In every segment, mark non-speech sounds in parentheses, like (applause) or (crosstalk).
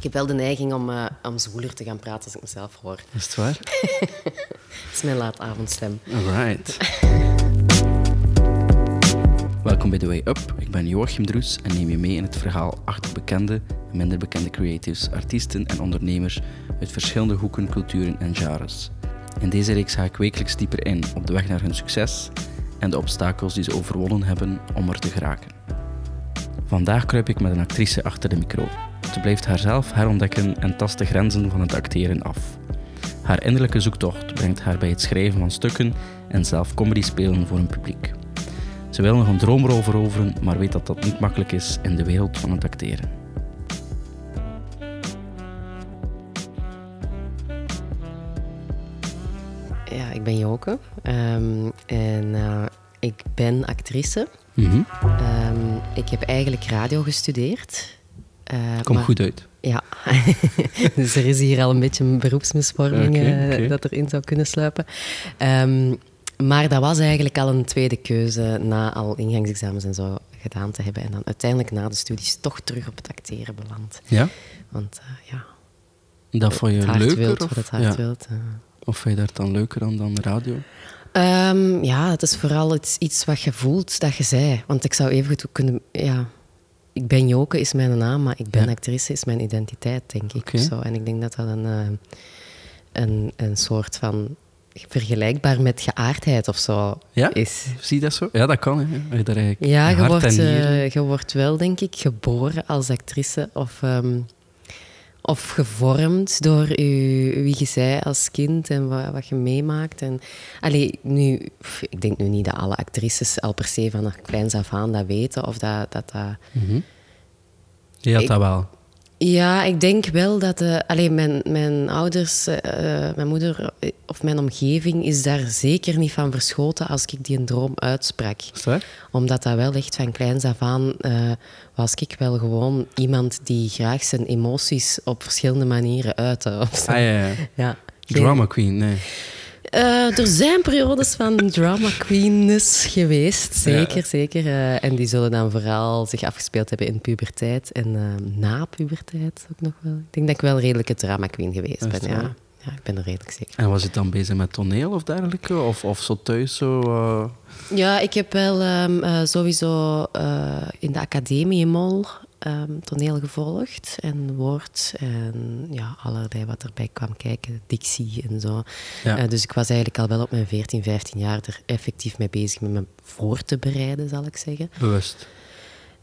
Ik heb wel de neiging om, uh, om zwoeler te gaan praten als ik mezelf hoor. Is het waar? (laughs) dat is mijn laatavondstem. Alright. Welkom bij The Way Up. Ik ben Joachim Droes en neem je mee in het verhaal achter bekende en minder bekende creatives, artiesten en ondernemers uit verschillende hoeken, culturen en genres. In deze reeks ga ik wekelijks dieper in op de weg naar hun succes en de obstakels die ze overwonnen hebben om er te geraken. Vandaag kruip ik met een actrice achter de micro. Ze blijft haarzelf herontdekken en tast de grenzen van het acteren af. Haar innerlijke zoektocht brengt haar bij het schrijven van stukken en zelf comedy spelen voor een publiek. Ze wil nog een droomrol veroveren, maar weet dat dat niet makkelijk is in de wereld van het acteren. Ja, ik ben Joke um, en uh, ik ben actrice. Mhm. Um, ik heb eigenlijk radio gestudeerd. Uh, Komt goed uit. Ja, (laughs) dus er is hier al een beetje een beroepsmisvorming okay, okay. Uh, dat erin zou kunnen sluipen. Um, maar dat was eigenlijk al een tweede keuze na al ingangsexamens en zo gedaan te hebben. En dan uiteindelijk na de studies toch terug op het acteren beland. Ja? Want uh, ja... Dat vond je leuker? Wilt, of? het hart ja. wilt. Uh. Of vind je dat dan leuker dan, dan radio? Um, ja, het is vooral iets, iets wat je voelt dat je zei. Want ik zou even goed kunnen... Ja, ik ben Joke is mijn naam, maar ik ben ja. actrice is mijn identiteit, denk ik. Okay. Zo. En ik denk dat dat een, uh, een, een soort van vergelijkbaar met geaardheid of zo ja? is. Zie je dat zo? Ja, dat kan. Hè. Je ja, je wordt, uh, je wordt wel, denk ik, geboren als actrice of, um, of gevormd door u, wie je zij als kind en wat, wat je meemaakt. En, allee, nu, ik denk nu niet dat alle actrices al per se van kleins af aan dat weten of dat... dat, dat mm -hmm. Je had ik, dat wel. Ja, ik denk wel dat... Uh, allee, mijn, mijn ouders, uh, mijn moeder of mijn omgeving is daar zeker niet van verschoten als ik die een droom uitsprak. Dat? Omdat dat wel echt van kleins af aan uh, was ik wel gewoon iemand die graag zijn emoties op verschillende manieren uitte. (laughs) Ah, ja, ja. ja. Drama queen, nee. Uh, er zijn periodes van drama queenness geweest, zeker, ja. zeker. Uh, en die zullen dan vooral zich afgespeeld hebben in puberteit en uh, na puberteit ook nog wel. Ik denk dat ik wel redelijk een drama queen geweest ben, ja. ja. Ik ben er redelijk zeker. En was het dan bezig met toneel of dergelijke? Of, of zo thuis zo... Ja, ik heb wel um, sowieso in de academie in Mol um, toneel gevolgd en woord en ja, allerlei wat erbij kwam kijken, dictie en zo. Ja. Uh, dus ik was eigenlijk al wel op mijn 14, 15 jaar er effectief mee bezig met me voor te bereiden, zal ik zeggen. Bewust?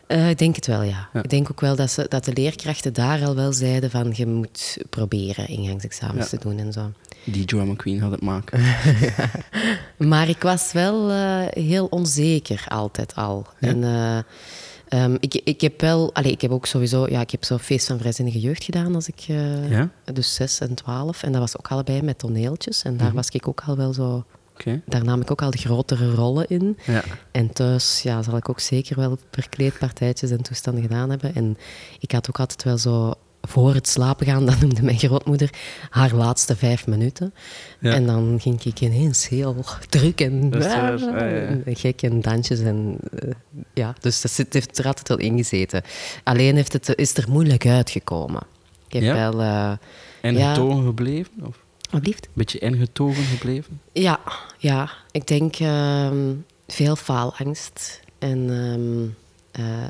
Uh, ik denk het wel, ja. ja. Ik denk ook wel dat, ze, dat de leerkrachten daar al wel zeiden van je moet proberen ingangsexamens ja. te doen en zo. Die drama queen had het maken. (laughs) (laughs) maar ik was wel uh, heel onzeker altijd al. En... Um, ik, ik heb wel, allez, ik heb ook sowieso, ja, ik heb zo'n feest van vrijzinnige jeugd gedaan als ik, uh, ja? dus zes en twaalf. En dat was ook allebei met toneeltjes. En daar Mhm. mm -hmm. was ik ook al wel zo, okay. daar nam ik ook al de grotere rollen in. Ja. En thuis, ja, zal ik ook zeker wel verkleedpartijtjes en toestanden gedaan hebben. En ik had ook altijd wel zo voor het slapen gaan, (laughs) dat noemde mijn grootmoeder, haar laatste vijf minuten. Ja. En dan ging ik ineens heel druk en (laughs) ja, gek en dansjes. En, uh, ja, dus dat zit, heeft er altijd wel ingezeten. Alleen heeft het, is er moeilijk uitgekomen. Ik heb wel... Uh, ingetogen gebleven? Of? Alblieft? Een beetje ingetogen gebleven? Ja, ja. ik denk uh, veel faalangst. En um,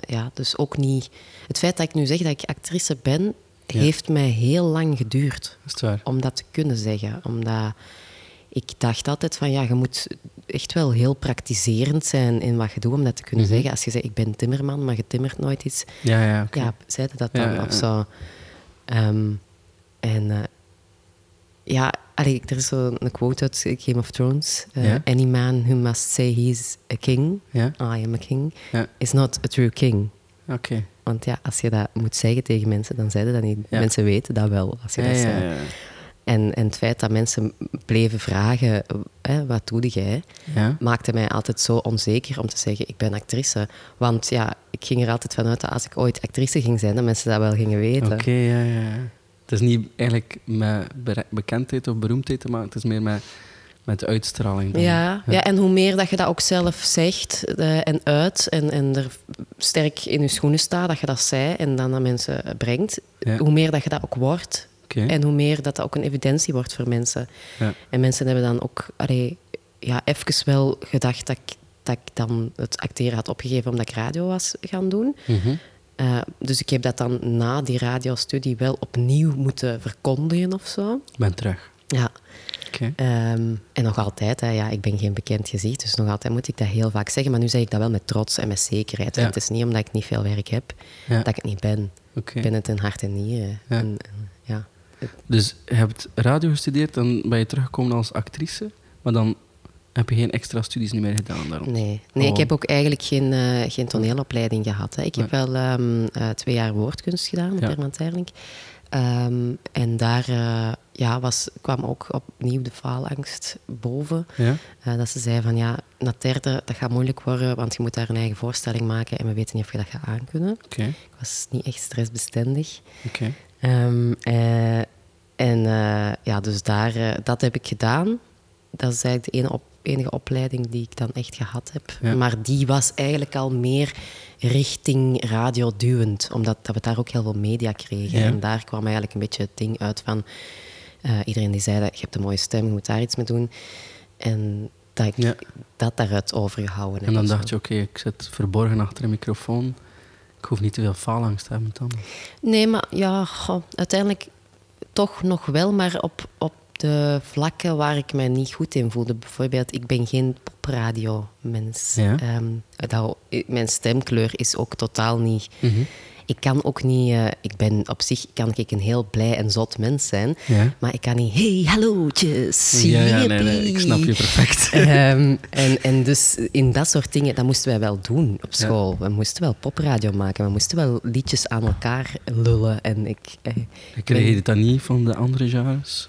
ja, dus ook niet... Het feit dat ik nu zeg dat ik actrice ben, ja. heeft mij heel lang geduurd. Is het waar? Om dat te kunnen zeggen. Omdat ik dacht altijd van, ja, je moet echt wel heel praktiserend zijn in wat je doet om dat te kunnen Mhm. mm -hmm. zeggen. Als je zegt, ik ben timmerman, maar je timmert nooit iets. Ja, ja, okay. Ja, zei dat dan ja, of zo. Um, en uh, ja, allee, er is zo'n quote uit Game of Thrones. Uh, ja? Any man who must say he's a king? I am a king, is not a true king. Oké. Okay. Want ja, als je dat moet zeggen tegen mensen, dan zeiden dat niet. Ja. Mensen weten dat wel, als je dat ja, En, en het feit dat mensen bleven vragen, hè, wat doe jij, ja. maakte mij altijd zo onzeker om te zeggen, ik ben actrice. Want ja, ik ging er altijd vanuit dat als ik ooit actrice ging zijn, dat mensen dat wel gingen weten. Oké, okay, ja, ja. Het is niet eigenlijk met bekendheid of beroemdheid te maken, het is meer met met uitstraling. Dan. Ja, ja. en hoe meer dat je dat ook zelf zegt eh, en uit en, en er sterk in je schoenen staat, dat je dat zei en dan aan mensen brengt, Ja. hoe meer dat je dat ook wordt. En hoe meer dat dat ook een evidentie wordt voor mensen. Ja. En mensen hebben dan ook allee, ja, even wel gedacht dat ik, dat ik dan het acteren had opgegeven omdat ik radio was gaan doen. Mhm. Eh, dus ik heb dat dan na die radiostudie wel opnieuw moeten verkondigen of zo. Ik ben terug. Ja. Ehm, en nog altijd, hè, ja, ik ben geen bekend gezicht, dus nog altijd moet ik dat heel vaak zeggen. Maar nu zeg ik dat wel met trots en met zekerheid. Ja. En het is niet omdat ik niet veel werk heb, Ja. dat ik het niet ben. Ik ben het in hart en nieren. Ja. En. Dus je hebt radio gestudeerd, dan ben je teruggekomen als actrice, maar dan heb je geen extra studies meer gedaan daarom. Nee, nee Oh. ik heb ook eigenlijk geen, eh, geen toneelopleiding gehad. Hè. Ik heb wel ehm, eh, twee jaar woordkunst gedaan op. Herman Terling. Ehm, en daar eh, ja, was, kwam ook opnieuw de faalangst boven. Ja? Eh, dat ze zei van ja, na derde, dat gaat moeilijk worden, want je moet daar een eigen voorstelling maken en we weten niet of je dat gaat aankunnen. Ik was niet echt stressbestendig. Ehm, eh, en ja, dus daar, dat heb ik gedaan. Dat is eigenlijk de ene op, enige opleiding die ik dan echt gehad heb. Ja. Maar die was eigenlijk al meer richting radio duwend, omdat dat we daar ook heel veel media kregen. Ja. En daar kwam eigenlijk een beetje het ding uit van eh, iedereen die zei dat je hebt een mooie stem, je moet daar iets mee doen. En dat ik Ja. dat daaruit overgehouden heb. En dan dacht je, oké, ik zit verborgen achter een microfoon. Ik hoef niet te veel faalangst te hebben dan. Nee, maar ja, goh, uiteindelijk toch nog wel, maar op, op de vlakken waar ik mij niet goed in voelde. Bijvoorbeeld, ik ben geen popradio-mens. Ja. Ehm, dat- mijn stemkleur is ook totaal niet... Mhm. Ik kan ook niet... eh, ik ben op zich kan ik een heel blij en zot mens zijn. Ja? Maar ik kan niet... Hey, hallootjes. Ja, ja, nee, nee, ik snap je perfect. (laughs) Ehm, en, en dus in dat soort dingen, dat moesten wij wel doen op Ja. school. We moesten wel popradio maken, we moesten wel liedjes aan elkaar lullen. En ik, eh, Kreeg je dan niet van de andere genres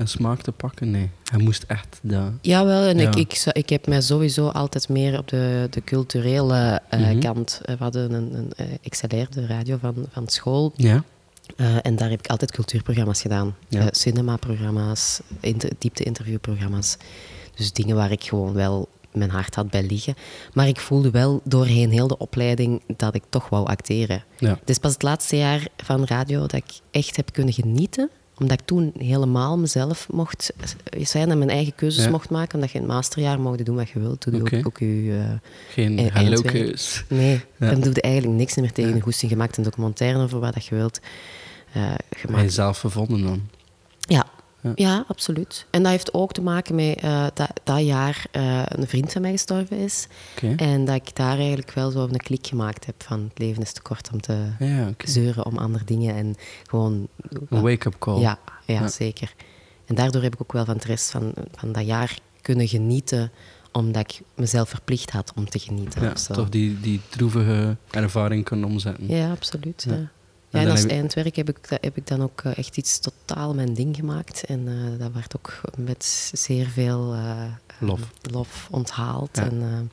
een smaak te pakken? Nee, hij moest echt dat... Jawel, en Ja. ik, ik, ik heb mij sowieso altijd meer op de, de culturele eh, Mhm. kant. eh, We hadden een, een eh, XLR, de radio van, van school. Ja? Eh, en daar heb ik altijd cultuurprogramma's gedaan. Ja. Eh, cinemaprogramma's, inter, diepte-interviewprogrammas. Dus dingen waar ik gewoon wel mijn hart had bij liggen. Maar ik voelde wel doorheen heel de opleiding dat ik toch wou acteren. Ja. Het is pas het laatste jaar van radio dat ik echt heb kunnen genieten. Omdat ik toen helemaal mezelf mocht zijn en mijn eigen keuzes Ja. mocht maken. Omdat je in het masterjaar mocht doen wat je wilt. Toen doe je ook, ook je... eh, Geen eindwerk. keus. nee, Ja. dan doe je eigenlijk niks meer tegen je goesting. Je maakt een documentaire over wat dat je wilt. Eh, je maakt je zelf gevonden dan? ja. Ja. Ja. absoluut. En dat heeft ook te maken met eh, dat dat jaar eh, een vriend van mij gestorven is. En dat ik daar eigenlijk wel zo een klik gemaakt heb van het leven is te kort om te Ja, zeuren om andere dingen. En gewoon... Een wake-up call. Ja, ja, zeker. En daardoor heb ik ook wel van het rest van, van dat jaar kunnen genieten, omdat ik mezelf verplicht had om te genieten. Ja, toch die, die droevige ervaring kunnen omzetten. Ja, absoluut. Ja. Ja. En als heb eindwerk heb ik, heb ik dan ook eh, echt iets totaal mijn ding gemaakt. En eh, dat werd ook met zeer veel eh, Lof. lof onthaald. Ja. En,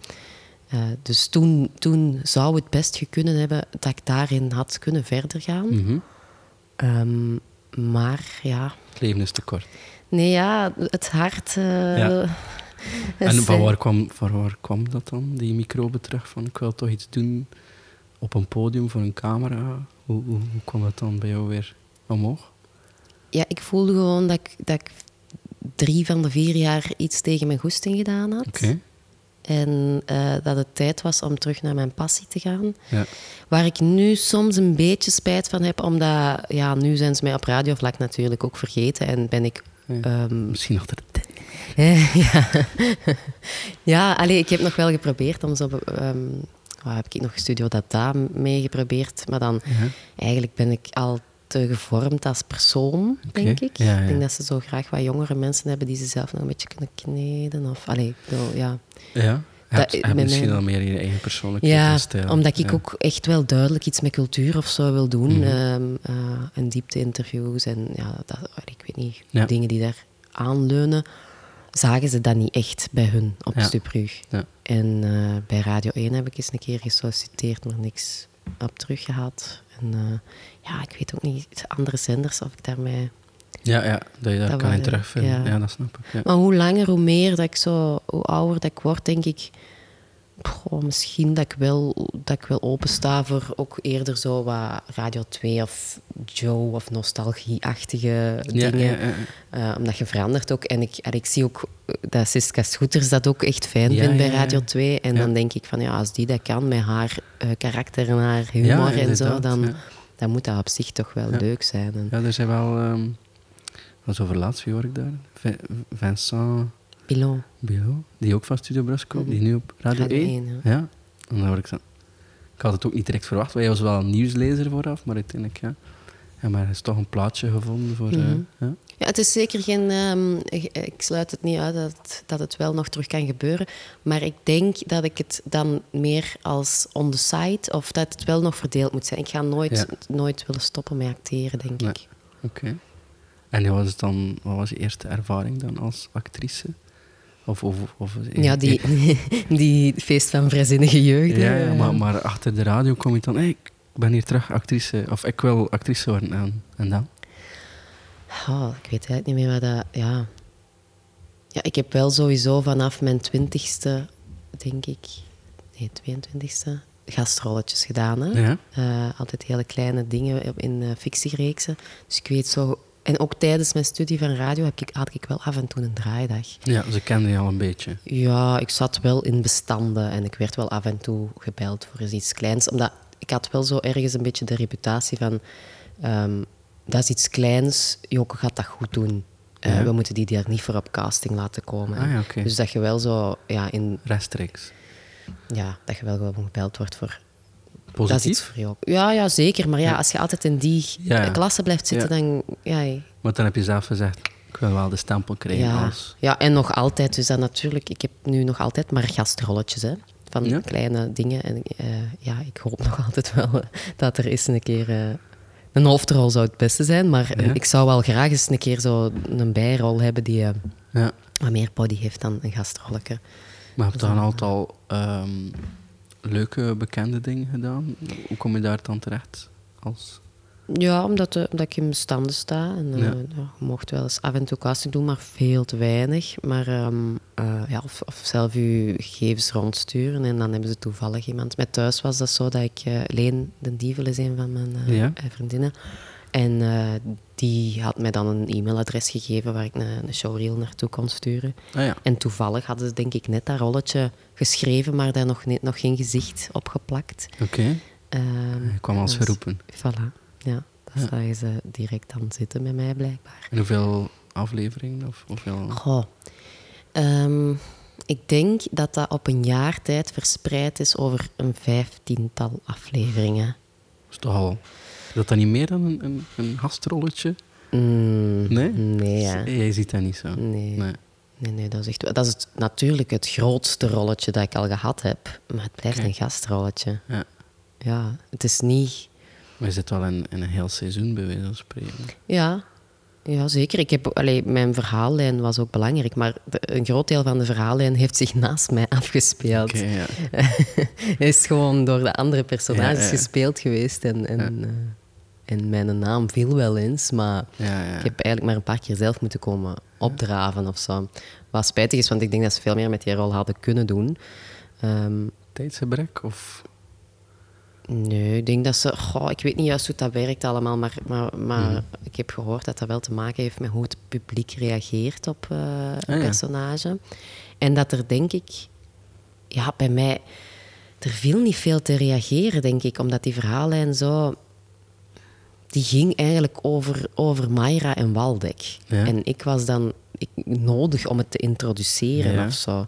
dus toen, toen zou het best kunnen hebben dat ik daarin had kunnen verder gaan. Mhm. Ehm, maar ja, Het leven is te kort. nee, ja, het hart. Ja. (laughs) En van waar, kwam, van waar kwam dat dan, die microbe terug? Van ik wil toch iets doen op een podium voor een camera. Hoe, hoe, hoe kwam dat dan bij jou weer omhoog? Ja, ik voelde gewoon dat ik, dat ik drie van de vier jaar iets tegen mijn goesting gedaan had. En eh, dat het tijd was om terug naar mijn passie te gaan. Ja. Waar ik nu soms een beetje spijt van heb, omdat ja, nu zijn ze mij op radiovlak natuurlijk ook vergeten. En ben ik. Ja. ehm, Misschien nog de tijd. eh, ja, ja allee, ik heb nog wel geprobeerd om zo. ehm waar heb ik nog Studio Data mee geprobeerd? Maar dan Ja. eigenlijk ben ik al te gevormd als persoon, denk ik. ja. Ik denk dat ze zo graag wat jongere mensen hebben die ze zelf nog een beetje kunnen kneden. Of, allee, ik bedoel, ja. Ja. Misschien al meer je eigen persoonlijkheid Ja, stijl. omdat ik Ja. ook echt wel duidelijk iets met cultuur of zo wil doen. Ehm, eh, en diepte-interviews en ja, dat, ik weet niet, Ja. dingen die daar aanleunen, zagen ze dat niet echt bij hun op Ja. Stubrug. Ja. En eh, bij Radio 1 heb ik eens een keer gesolliciteerd, maar niks op teruggehad. En eh, ja, ik weet ook niet, andere zenders of ik daarmee Ja, ja dat je dat, Dat kan je terugvinden. Ja. ja. dat snap ik. Ja. Maar hoe langer, hoe meer dat ik zo, hoe ouder dat ik word, denk ik, goh, misschien dat ik wel, dat ik wel opensta voor ook eerder zo wat Radio 2 of Joe of nostalgie-achtige Ja, dingen. ja, ja. Eh, omdat je verandert ook. En ik, en ik zie ook dat Siska Scooters dat ook echt fijn vindt bij. Radio 2. En dan denk ik van, ja, als die dat kan met haar eh, karakter en haar humor en zo, dan, dan moet dat op zich toch wel leuk zijn. En Ja, er zijn wel... ehm wat over laatst, wie hoor ik daar? Vin- Vincent Pilon. Bilot, die ook van Studio Brussel komt, Mhm. die nu op Radio, Radio 1. 1, ja. ja. En dan hoor ik zo... Ik had het ook niet direct verwacht, want jij was wel een nieuwslezer vooraf, maar uiteindelijk, ja. ja maar er is toch een plaatje gevonden voor... eh, Mhm. ja. Ja, het is zeker geen. ehm, ik, sluit het niet uit dat het, dat het wel nog terug kan gebeuren. Maar ik denk dat ik het dan meer als on the side of dat het wel nog verdeeld moet zijn. Ik ga nooit, Ja. nooit willen stoppen met acteren, denk Nee. ik. Oké. En wat was, het dan, wat was je eerste ervaring dan als actrice? Of, of, of, Ja, die, (laughs) die feest van vrijzinnige jeugd. Ja, maar, maar achter de radio kom je dan... Hey, ik ben hier terug actrice, of ik wil actrice worden. En, en dan? Oh, ik weet eigenlijk niet meer wat dat... Ja. ja, ik heb wel sowieso vanaf mijn twintigste, denk ik... Nee, 22e, gastrolletjes gedaan. Hè? Ja? Eh, altijd hele kleine dingen in eh, fictiereeksen. Dus ik weet zo... En ook tijdens mijn studie van radio heb ik, had ik wel af en toe een draaidag. Ja, ze kenden je al een beetje. Ja, ik zat wel in bestanden en ik werd wel af en toe gebeld voor eens iets kleins. Omdat ik had wel zo ergens een beetje de reputatie van... ehm, dat is iets kleins, Joke gaat dat goed doen. Eh. We moeten die daar niet voor op casting laten komen. Ah ja, oké. Dus dat je wel zo... Ja, in, Rechtstreeks. ja, dat je wel gewoon gebeld wordt voor... Positief? Dat is iets voor Joke. Ja, ja, zeker. Maar ja, als je altijd in die Ja, klasse blijft zitten, dan... Ja, Want dan heb je zelf gezegd, ik wil wel de stempel krijgen Ja, als... ja, en nog altijd. Dus dat natuurlijk, ik heb nu nog altijd maar gastrolletjes hè, van Ja. kleine dingen. En eh, ja, ik hoop nog (laughs) altijd wel eh, dat er eens een keer. eh, een hoofdrol zou het beste zijn, maar Ja. ik zou wel graag eens een keer zo een bijrol hebben die Ja. wat meer body heeft dan een gastrolletje. Maar heb je dan altijd al ehm, leuke, bekende dingen gedaan? Hoe kom je daar dan terecht? Als... Ja, omdat, eh, omdat ik in bestanden sta. En, eh, Ja. mocht wel eens af en toe casting doen, maar veel te weinig. Maar, ehm, eh, ja, of, of zelf je gegevens rondsturen en dan hebben ze toevallig iemand. Met thuis was dat zo dat ik... eh Leen de Dievel is een van mijn Ja. vriendinnen. En die had mij dan een e-mailadres gegeven waar ik een, een showreel naartoe kon sturen. Ah ja. En toevallig hadden ze denk ik net dat rolletje geschreven, maar daar nog, net, nog geen gezicht op geplakt. Oké. Ehm, Je kwam als dus- geroepen. Voilà, ja. Dat Ja. zagen ze direct dan zitten met mij, blijkbaar. En hoeveel afleveringen? Of hoeveel... Goh. Ehm, ik denk dat dat op een jaar tijd verspreid is over een vijftiental afleveringen. is toch al... Is dat dan niet meer dan een, een, een gastrolletje? Mm, Nee? Nee, ja. Jij ziet dat niet zo. Nee. Nee. Nee, nee, dat is echt... Dat is het, natuurlijk het grootste rolletje dat ik al gehad heb. Maar het blijft een gastrolletje. Ja. Ja, het is niet... Maar je zit wel in, een heel seizoen, bij wijze van spreken. Ja, ja zeker. Ik heb, allee, mijn verhaallijn was ook belangrijk, maar de- een groot deel van de verhaallijn heeft zich naast mij afgespeeld. Oké, ja. (laughs) Is gewoon door de andere personages Ja, ja. gespeeld geweest en, en, eh, en mijn naam viel wel eens, maar Ja, ja. ik heb eigenlijk maar een paar keer zelf moeten komen opdraven of zo. Wat spijtig is, want ik denk dat ze veel meer met die rol hadden kunnen doen. Ehm, Tijdsgebrek? Of... Nee, ik denk dat ze... Goh, ik weet niet juist hoe dat werkt allemaal, maar, maar, maar ik heb gehoord dat dat wel te maken heeft met hoe het publiek reageert op eh, een ja. personage. En dat er, denk ik... Ja, bij mij... Er viel niet veel te reageren, denk ik, omdat die verhaallijn zo... Die ging eigenlijk over, over Mayra en Waldeck. Ja. En ik was dan ik, nodig om het te introduceren Ja. of zo.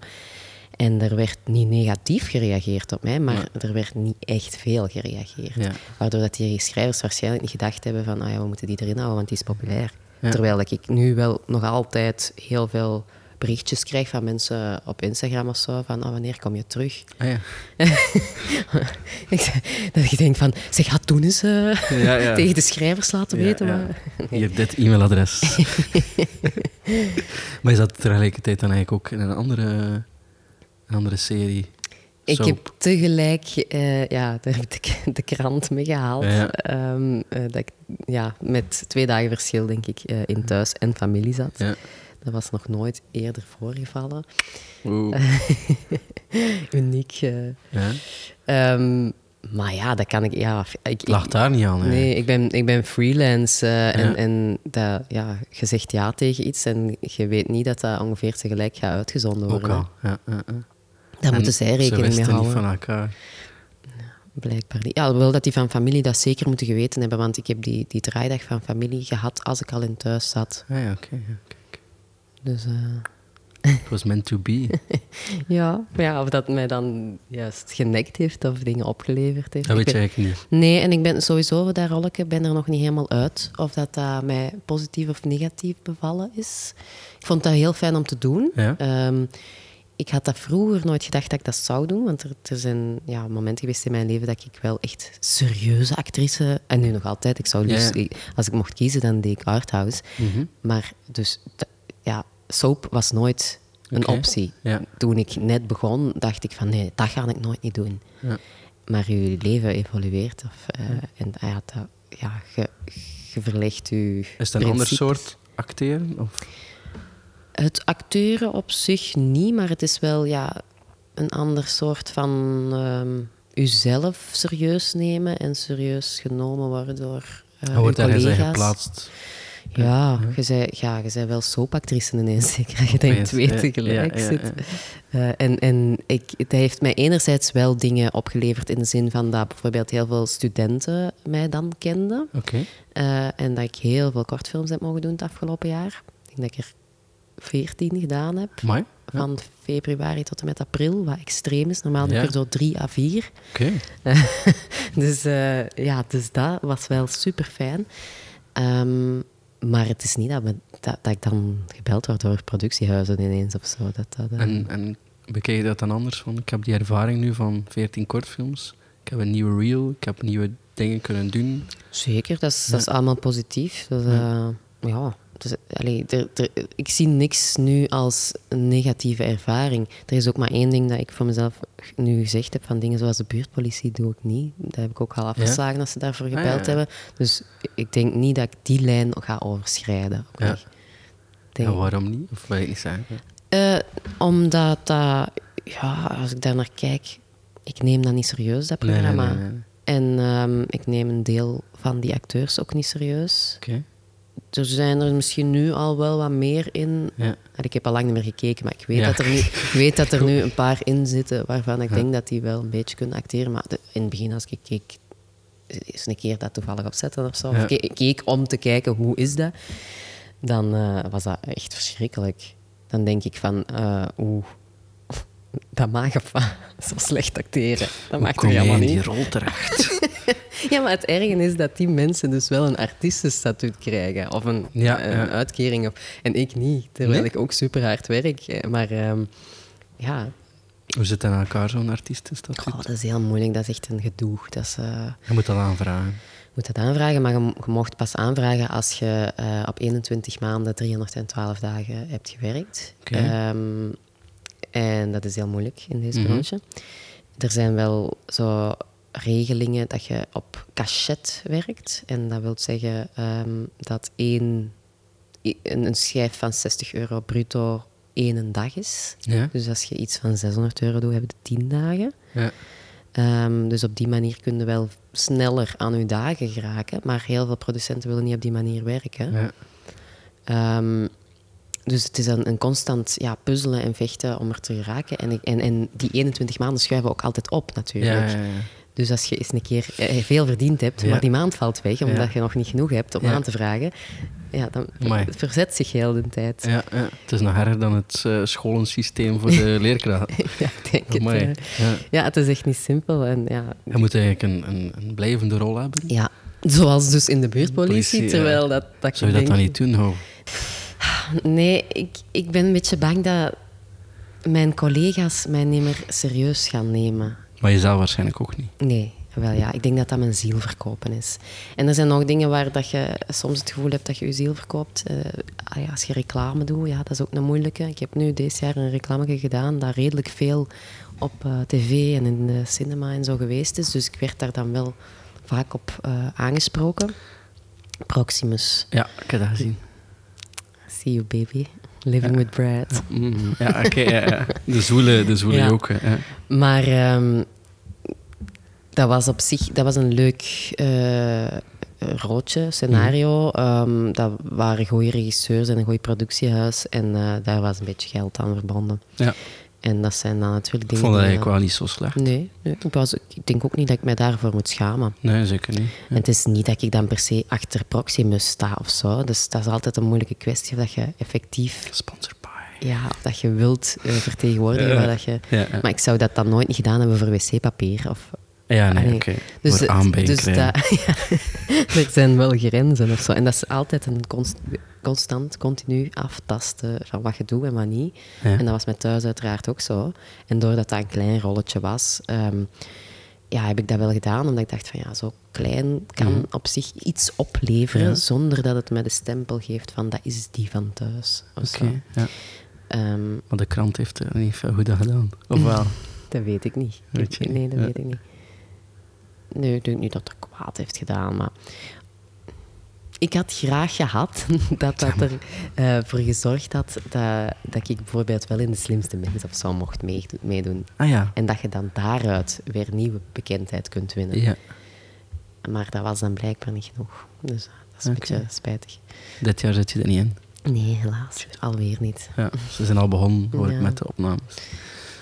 En er werd niet negatief gereageerd op mij, maar er werd niet echt veel gereageerd. Waardoor dat die schrijvers waarschijnlijk niet gedacht hebben van ah ja, we moeten die erin houden, want die is populair. Terwijl dat ik nu wel nog altijd heel veel berichtjes krijg van mensen op Instagram of zo, van ah, wanneer kom je terug? Ah ja. (laughs) Dat je denkt van, zeg, ga toen eens eh, Ja, ja. tegen de schrijvers laten weten. maar- Hier, dit e-mailadres. (laughs) maar is dat tegelijkertijd dan eigenlijk ook in een andere, een andere serie? Ik Soap. heb tegelijk, eh, ja, daar heb ik (laughs) de krant mee gehaald. Ja. Ehm, eh, dat ik ja, met twee dagen verschil, denk ik, in thuis en familie zat. Ja. Dat was nog nooit eerder voorgevallen. Oeh. (laughs) Uniek. eh. Ja. Ehm, maar ja, dat kan ik. Ja, ik, lag daar niet aan. hè. nee, ik ben, ik ben freelance en, Ja. en dat, ja, je zegt ja tegen iets en je weet niet dat dat ongeveer tegelijk gaat uitgezonden Ook worden. al. Ja, ja, ja. Daar En moeten zij rekening Ze mee wisten houden. niet van elkaar. Blijkbaar niet. Ja, wel dat die van familie dat zeker moeten geweten hebben, want ik heb die, die draaidag van familie gehad als ik al in thuis zat. Ah, ja, oké. Dus eh, It was meant to be. (laughs) ja, ja, of dat mij dan juist genekt heeft of dingen opgeleverd heeft. Dat weet je ben- eigenlijk niet. Nee, en ik ben sowieso, dat rolletje, ben er nog niet helemaal uit of dat, dat mij positief of negatief bevallen is. Ik vond dat heel fijn om te doen. Ja? Ehm, ik had dat vroeger nooit gedacht dat ik dat zou doen, want er, er zijn ja, momenten geweest in mijn leven dat ik wel echt serieuze actrice, en nu nog altijd, ik zou Ja, liefst, ja. ik- als ik mocht kiezen, dan deed ik arthouse. Mhm. Maar dus, ja, soap was nooit een optie. Ja. Toen ik net begon, dacht ik van nee, dat ga ik nooit niet doen. Ja. Maar je leven evolueert. Of, eh, En ja, dat, ja, je, je verlegt je Is het een ander soort acteren? Of? Het acteuren op zich niet, maar het is wel ja, een ander soort van ehm uzelf serieus nemen en serieus genomen worden door uw wordt daar collega's. geplaatst. Ja, je zei, ja, je zei wel soapactrice ineens, (laughs) zeker je Opeens, twee tegelijk zit. Eh, en en ik, het heeft mij enerzijds wel dingen opgeleverd in de zin van dat bijvoorbeeld heel veel studenten mij dan kenden. Oké. Eh, en dat ik heel veel kortfilms heb mogen doen het afgelopen jaar. Ik denk dat ik er veertien gedaan heb. Mooi. Ja. Van februari tot en met april, wat extreem is. Normaal doe ik Ja. er zo drie à vier. Oké. (laughs) dus eh, ja, dus dat was wel super fijn. Maar het is niet dat, we, dat, dat ik dan gebeld word door productiehuizen ineens of zo. Dat, dat, eh, En, en bekijk je dat dan anders? Van, ik heb die ervaring nu van 14 kortfilms. Ik heb een nieuwe reel. Ik heb nieuwe dingen kunnen doen. Zeker, dat is, dat is allemaal positief. Dat, eh, ja. Dus, allee, er, er- ik zie niks nu als een negatieve ervaring. Er is ook maar één ding dat ik voor mezelf nu gezegd heb: van dingen zoals de buurtpolitie doe ik niet. Dat heb ik ook al afgeslagen als ze daarvoor Ah, ja, gebeld hebben. Dus ik denk niet dat ik die lijn ga overschrijden. Ja. waarom niet? Of wil je zeggen? Eh, omdat dat, ja, als ik daar naar kijk, ik neem dat niet serieus, dat nee, programma. nee, nee. En ehm, ik neem een deel van die acteurs ook niet serieus. Oké. Er zijn er misschien nu al wel wat meer in. Ja. Ik heb al lang niet meer gekeken, maar ik weet, Ja. dat, er nu, ik weet dat er nu (laughs) een paar in zitten waarvan ik Ja. denk dat die wel een beetje kunnen acteren. Maar de- in het begin, als ik keek, eens een keer dat toevallig opzetten of zo, of ke- keek om te kijken hoe is dat, dan eh, was dat echt verschrikkelijk. Dan denk ik van, eh oeh, (laughs) dat mag of? (laughs) Zo slecht acteren. Dat mag kom toch helemaal in die niet? rol terecht? (laughs) Ja, maar het erge is dat die mensen dus wel een artiestenstatuut krijgen. Of een, Ja, een ja. uitkering. Of, en ik niet, terwijl Nee? ik ook super hard werk. Eh, Maar ehm, ja, Hoe zit dat in elkaar, zo'n artiestenstatuut? goh, dat is heel moeilijk. Dat is echt een gedoe. Dat is, eh, Je moet dat aanvragen. je moet dat aanvragen, maar je, je mocht pas aanvragen als je eh, op 21 maanden 312 dagen hebt gewerkt. Ehm, en dat is heel moeilijk in deze Mhm. branche. Er zijn wel zo regelingen dat je op cachet werkt. En dat wil zeggen ehm, dat één, een, een schijf van 60 euro bruto één dag is. Ja? Dus als je iets van 600 euro doet, heb je 10 dagen. Ja. Ehm, dus op die manier kun je wel sneller aan je dagen geraken. Maar heel veel producenten willen niet op die manier werken. ja. Ehm, dus het is een, een constant ja, puzzelen en vechten om er te geraken. En, en, en die 21 maanden schuiven ook altijd op, natuurlijk. Ja. Dus als je eens een keer eh, veel verdiend hebt, Ja. maar die maand valt weg, omdat Ja. je nog niet genoeg hebt om Ja. aan te vragen, ja, dan Amai. het verzet zich heel de tijd. Ja, ja. Het is nog erger dan het eh, scholensysteem voor de (laughs) leerkracht. Ja, ik denk het. Amai. eh. Ja. ja, het is echt niet simpel. En ja, Je moet eigenlijk een, een, een blijvende rol hebben. ja, zoals dus in de buurtpolitie, Politie, terwijl dat, dat Zou je dat dan niet doen, Ho? Nee, ik, ik ben een beetje bang dat mijn collega's mij niet meer serieus gaan nemen. Maar jezelf waarschijnlijk ook niet. Nee, Wel ja, ik denk dat dat mijn ziel verkopen is. En er zijn nog dingen waar dat je soms het gevoel hebt dat je je ziel verkoopt. Eh, ah ja, als je reclame doet, ja, dat is ook een moeilijke. Ik heb nu deze jaar een reclame gedaan dat redelijk veel op eh, tv en in de cinema en zo geweest is. Dus ik werd daar dan wel vaak op eh, aangesproken. Proximus. Ja, ik heb dat gezien. See you baby. Living with Brad. Ja, mm, ja oké. ja, ja. De zwoele, de zwoele ook. Maar ehm, dat was op zich dat was een leuk eh, roodje, scenario. Ehm, dat waren goede regisseurs en een goed productiehuis. En eh, daar was een beetje geld aan verbonden. Ja. En dat zijn dan natuurlijk Ik dingen... vond dat eigenlijk wel niet zo slecht. Nee, nee ik, was, ik denk ook niet dat ik mij daarvoor moet schamen. Nee, zeker niet. En het is niet dat ik dan per se achter Proximus sta of zo. Dus dat is altijd een moeilijke kwestie of dat je effectief... Sponsored by. Ja, of dat je wilt eh, vertegenwoordigen Ja. waar dat je... Ja. Maar ik zou dat dan nooit niet gedaan hebben voor wc-papier. Of, Ja, nee, oké. Dus, dus dat, (laughs) ja, er zijn wel grenzen of zo. En dat is altijd een const- constant, continu aftasten van wat je doet en wat niet. Ja. En dat was met thuis uiteraard ook zo. En doordat dat een klein rolletje was, ehm, ja, heb ik dat wel gedaan. Omdat ik dacht van ja, zo klein kan op zich iets opleveren Mhm. Ja. zonder dat het me de stempel geeft van dat is die van thuis. Oké, ja. Ehm, Maar de krant heeft er niet veel goed aan gedaan. Of (laughs) wel? dat weet ik niet. Weet je nee, dat weet ik niet. Nee, ik denk niet dat het kwaad heeft gedaan, maar... Ik had graag gehad (laughs) dat dat er eh, voor gezorgd had dat, dat ik bijvoorbeeld wel in de slimste mensen of zo mocht meedo- meedoen. Ah ja. En dat je dan daaruit weer nieuwe bekendheid kunt winnen. ja. Maar dat was dan blijkbaar niet genoeg. Dus eh, dat is een beetje spijtig. Dit jaar zit je er niet in. Nee, helaas. Alweer niet. Ja. Ze zijn al begonnen, hoor ik, met de opnames.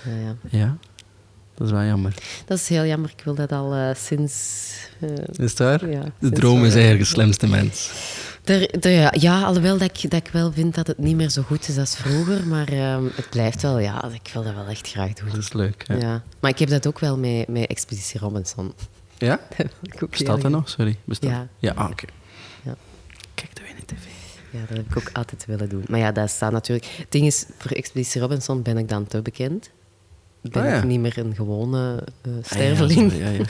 Ja, ja. Ja. Dat is wel jammer. Dat is heel jammer. Ik wil dat al eh, sinds... eh, Is het waar? Ja, de droom is eigenlijk de slimste mens. Er, er- ja, alhoewel dat ik, dat ik wel vind dat het niet meer zo goed is als vroeger, maar ehm, het blijft wel, ja, ik wil dat wel echt graag doen. Dat is leuk. Ja? Ja. Maar ik heb dat ook wel met, met Expeditie Robinson. Ja? (laughs) Bestaat dat nog? Sorry. Bestaat? Ja. Ja, ah, oké. Ja. Kijk, dat in de tv. Ja, dat heb ik ook altijd willen doen. Maar ja, dat staat natuurlijk... Het ding is, voor Expeditie Robinson ben ik dan te bekend. Ik ben Ah, ja. ook niet meer een gewone eh, Ah, sterveling. ja, ja.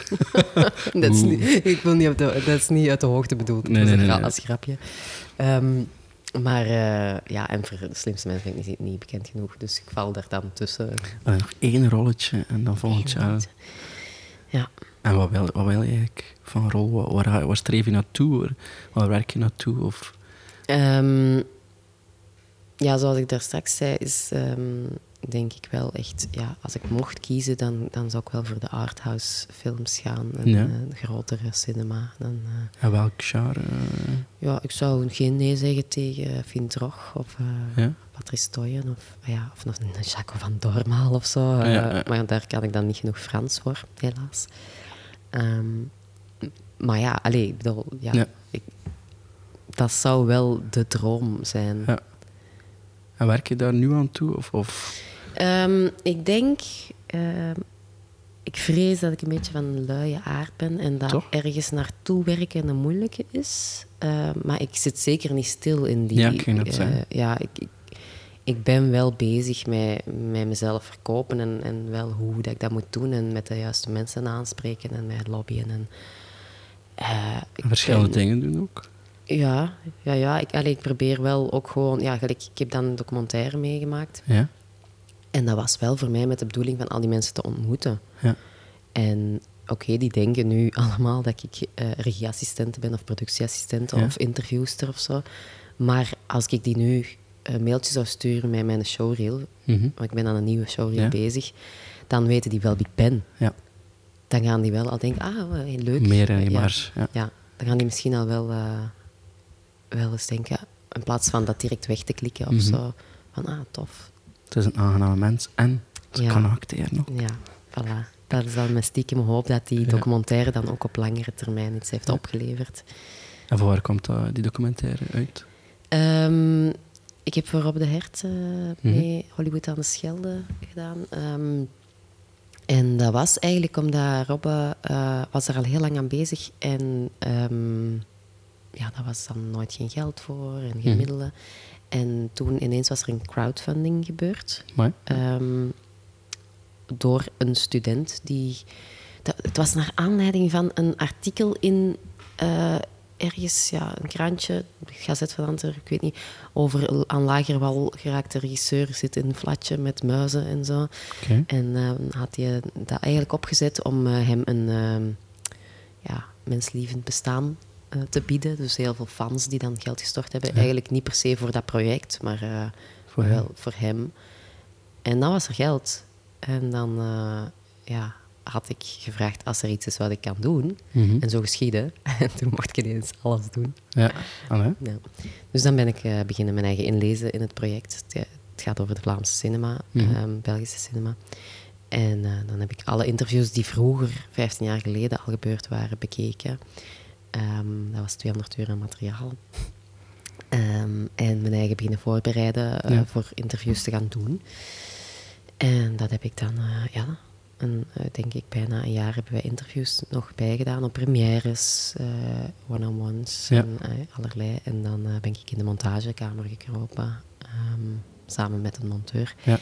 (laughs) dat, is niet, ik wil niet op de, dat is niet uit de hoogte bedoeld. Nee, dat is nee, een nee, gra- nee. als grapje. Ehm, maar eh, ja, en voor de slimste mensen ben ik niet, niet bekend genoeg. Dus ik val daar dan tussen. Ah, nog één rolletje en dan volgend jaar. Ja. En wat wil, wat wil je eigenlijk van rol? Waar, waar, waar streef je naartoe? Waar, waar werk je naartoe? Of, Ehm, ja, zoals ik daar straks zei, is ehm, denk ik wel echt... Ja, als ik mocht kiezen, dan, dan zou ik wel voor de arthouse films gaan. En, Ja. eh, een grotere cinema. Dan, eh, en welk genre? ja, ik zou geen nee zeggen tegen Fien Drog of eh, Ja? Patrice Toyen of, ja, of nog een Jaco van Dormaal of zo. Ja, ja. Maar daar kan ik dan niet genoeg Frans voor, helaas. Ehm, maar ja, allee, ik bedoel, ja, Ja. Ik, dat zou wel de droom zijn. Ja. En werk je daar nu aan toe? Of, of? Ehm, ik denk, ehm, ik vrees dat ik een beetje van een luie aard ben en dat Toch? ergens naartoe werken een moeilijke is. Ehm, maar ik zit zeker niet stil in die. Ja, ik ging dat eh, ja, ik, ik, ik ben wel bezig met, met mezelf verkopen en, en wel hoe dat ik dat moet doen en met de juiste mensen aanspreken en met lobbyen. En, eh, ik Verschillende ben- dingen doen ook? Ja, ja, ja ik, allee, ik probeer wel ook gewoon... Ja, gelijk, ik heb dan een documentaire meegemaakt. Ja? En dat was wel voor mij met de bedoeling van al die mensen te ontmoeten. Ja. En oké, die denken nu (laughs) allemaal dat ik eh regieassistent ben of productieassistent Ja. of interviewster of zo. Maar als ik die nu een mailtje zou sturen met mijn showreel, Mhm. want ik ben aan een nieuwe showreel Ja. bezig, dan weten die wel wie ik ben. Ja. Dan gaan die wel al denken, ah, hey, leuk. Meer en ja. maar. Ja. Ja, dan gaan die misschien al wel, eh, wel eens denken, in plaats van dat direct weg te klikken of Mhm. zo, van ah, tof. Het is een aangename mens en ze Ja. kan acteren. nog. Ja, voilà. Dat is dan mijn stiekem hoop dat die documentaire dan ook op langere termijn iets heeft opgeleverd. En van waar komt dat, die documentaire uit? Ehm, ik heb voor Rob de Hert eh, Mhm. mee Hollywood aan de Schelde gedaan. Ehm, en dat was eigenlijk omdat Robbe eh, was er al heel lang aan bezig en ehm, ja, daar was dan nooit geen geld voor en geen Mhm. middelen. En toen ineens was er een crowdfunding gebeurd. Ehm, door een student die dat, het was naar aanleiding van een artikel in eh, ergens, ja, een krantje, Gazet van Antwerpen, ik weet niet, over aan Lagerwal geraakte regisseur zit in een flatje met muizen en zo. En eh, had hij dat eigenlijk opgezet om eh, hem een ehm, ja, menslievend bestaan eh, te bieden. Dus heel veel fans die dan geld gestort hebben. Eigenlijk niet per se voor dat project, maar eh, Voor hem. wel voor hem. En dan was er geld. En dan eh, ja, had ik gevraagd als er iets is wat ik kan doen. Mhm. En zo geschiedde. (laughs) En toen mocht ik ineens alles doen. Ja. Allee. Ja. Dus dan ben ik beginnen mijn eigen inlezen in het project. Het, het gaat over de Vlaamse cinema, Mhm. ehm, Belgische cinema. En dan heb ik alle interviews die vroeger, 15 jaar geleden, al gebeurd waren, bekeken. Ehm, dat was 200 uur aan materiaal. Ehm, en mijn eigen beginnen voorbereiden eh, Ja. voor interviews te gaan doen. En dat heb ik dan, eh, ja, een, eh, denk ik, bijna een jaar hebben wij interviews nog bijgedaan op premières, one-on-ones Ja. en allerlei. En dan ben ik in de montagekamer gekropen, ehm, samen met een monteur. Ja.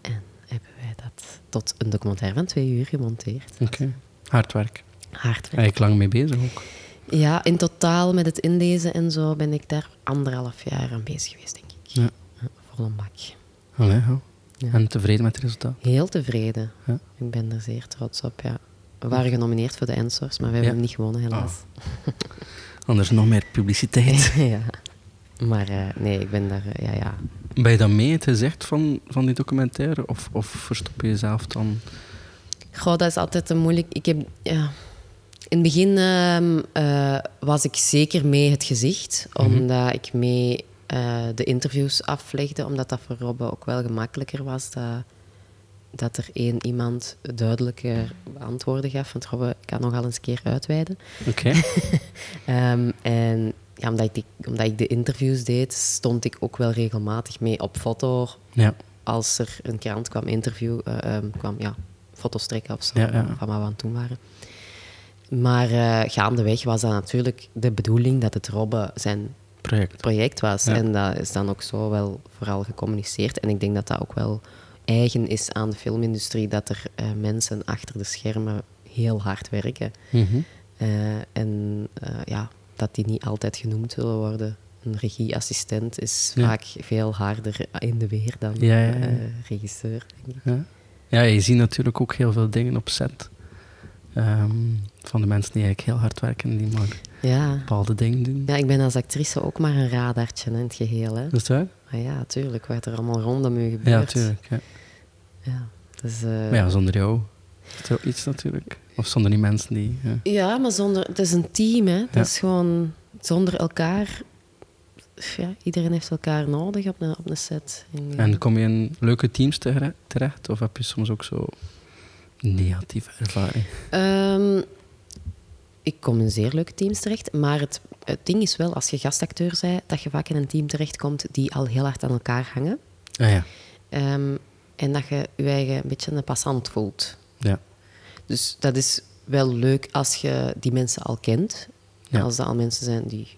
En hebben wij dat tot een documentaire van twee uur gemonteerd. Oké. Hard werk. Hard werk. Eigenlijk lang mee bezig ook. Ja, in totaal met het inlezen en zo ben ik daar anderhalf jaar aan bezig geweest, denk ik. Ja. Ja, Vol een bak. Allee, ja. Ja. En tevreden met het resultaat? Heel tevreden. Ja. Ik ben er zeer trots op, ja. We waren genomineerd voor de Ensors, maar we hebben hem niet gewonnen, helaas. Anders nog meer publiciteit. (laughs) ja. Maar eh, nee, ik ben daar, eh, ja, ja. Ben je dan mee het gezicht van, van die documentaire? Of, of verstop je jezelf dan? Goh, dat is altijd een moeilijk... Ik heb, ja... In het begin ehm, eh, was ik zeker mee het gezicht, Mhm. omdat ik mee eh, de interviews aflegde, omdat dat voor Robbe ook wel gemakkelijker was. Dat, dat er één iemand duidelijke antwoorden gaf. Want Robbe kan nogal eens een keer uitweiden. Oké. (laughs) Ehm, en ja, omdat, ik omdat ik de interviews deed, stond ik ook wel regelmatig mee op foto. Ja. Als er een krant kwam, interview, ehm, kwam, ja, foto's trekken of zo, Ja, ja. van wat we aan het doen waren. Maar eh, gaandeweg was dat natuurlijk de bedoeling dat het Robbe zijn Project. project was. Ja. En dat is dan ook zo wel vooral gecommuniceerd. En ik denk dat dat ook wel eigen is aan de filmindustrie, dat er eh, mensen achter de schermen heel hard werken. Mhm. Eh, en ja, dat die niet altijd genoemd zullen worden. Een regieassistent is Ja. vaak veel harder in de weer dan Ja, regisseur. Denk ik. Ja. ja, je ziet natuurlijk ook heel veel dingen op set. Ehm, van de mensen die eigenlijk heel hard werken en die maar Ja. bepaalde dingen doen. ja, ik ben als actrice ook maar een radartje in het geheel. Hè. Is dat waar? Maar ja, tuurlijk, wat er allemaal rondom u gebeurt. Ja, natuurlijk. Ja. Ja, dus, eh, Maar ja, zonder jou is er ook iets natuurlijk. Of zonder die mensen die... Ja. Ja, maar zonder, het is een team. Hè. Het Ja. is gewoon zonder elkaar. Ja, iedereen heeft elkaar nodig op een, op een set. En. En kom je in leuke teams tere- terecht? Of heb je soms ook zo negatieve ervaring? Ehm, ik kom in zeer leuke teams terecht. Maar het, het ding is wel, als je gastacteur bent, dat je vaak in een team terechtkomt die al heel hard aan elkaar hangen. Ah ja. Ehm, en dat je je eigen een beetje een passant voelt. Ja. Dus dat is wel leuk als je die mensen al kent. Ja. Als dat al mensen zijn die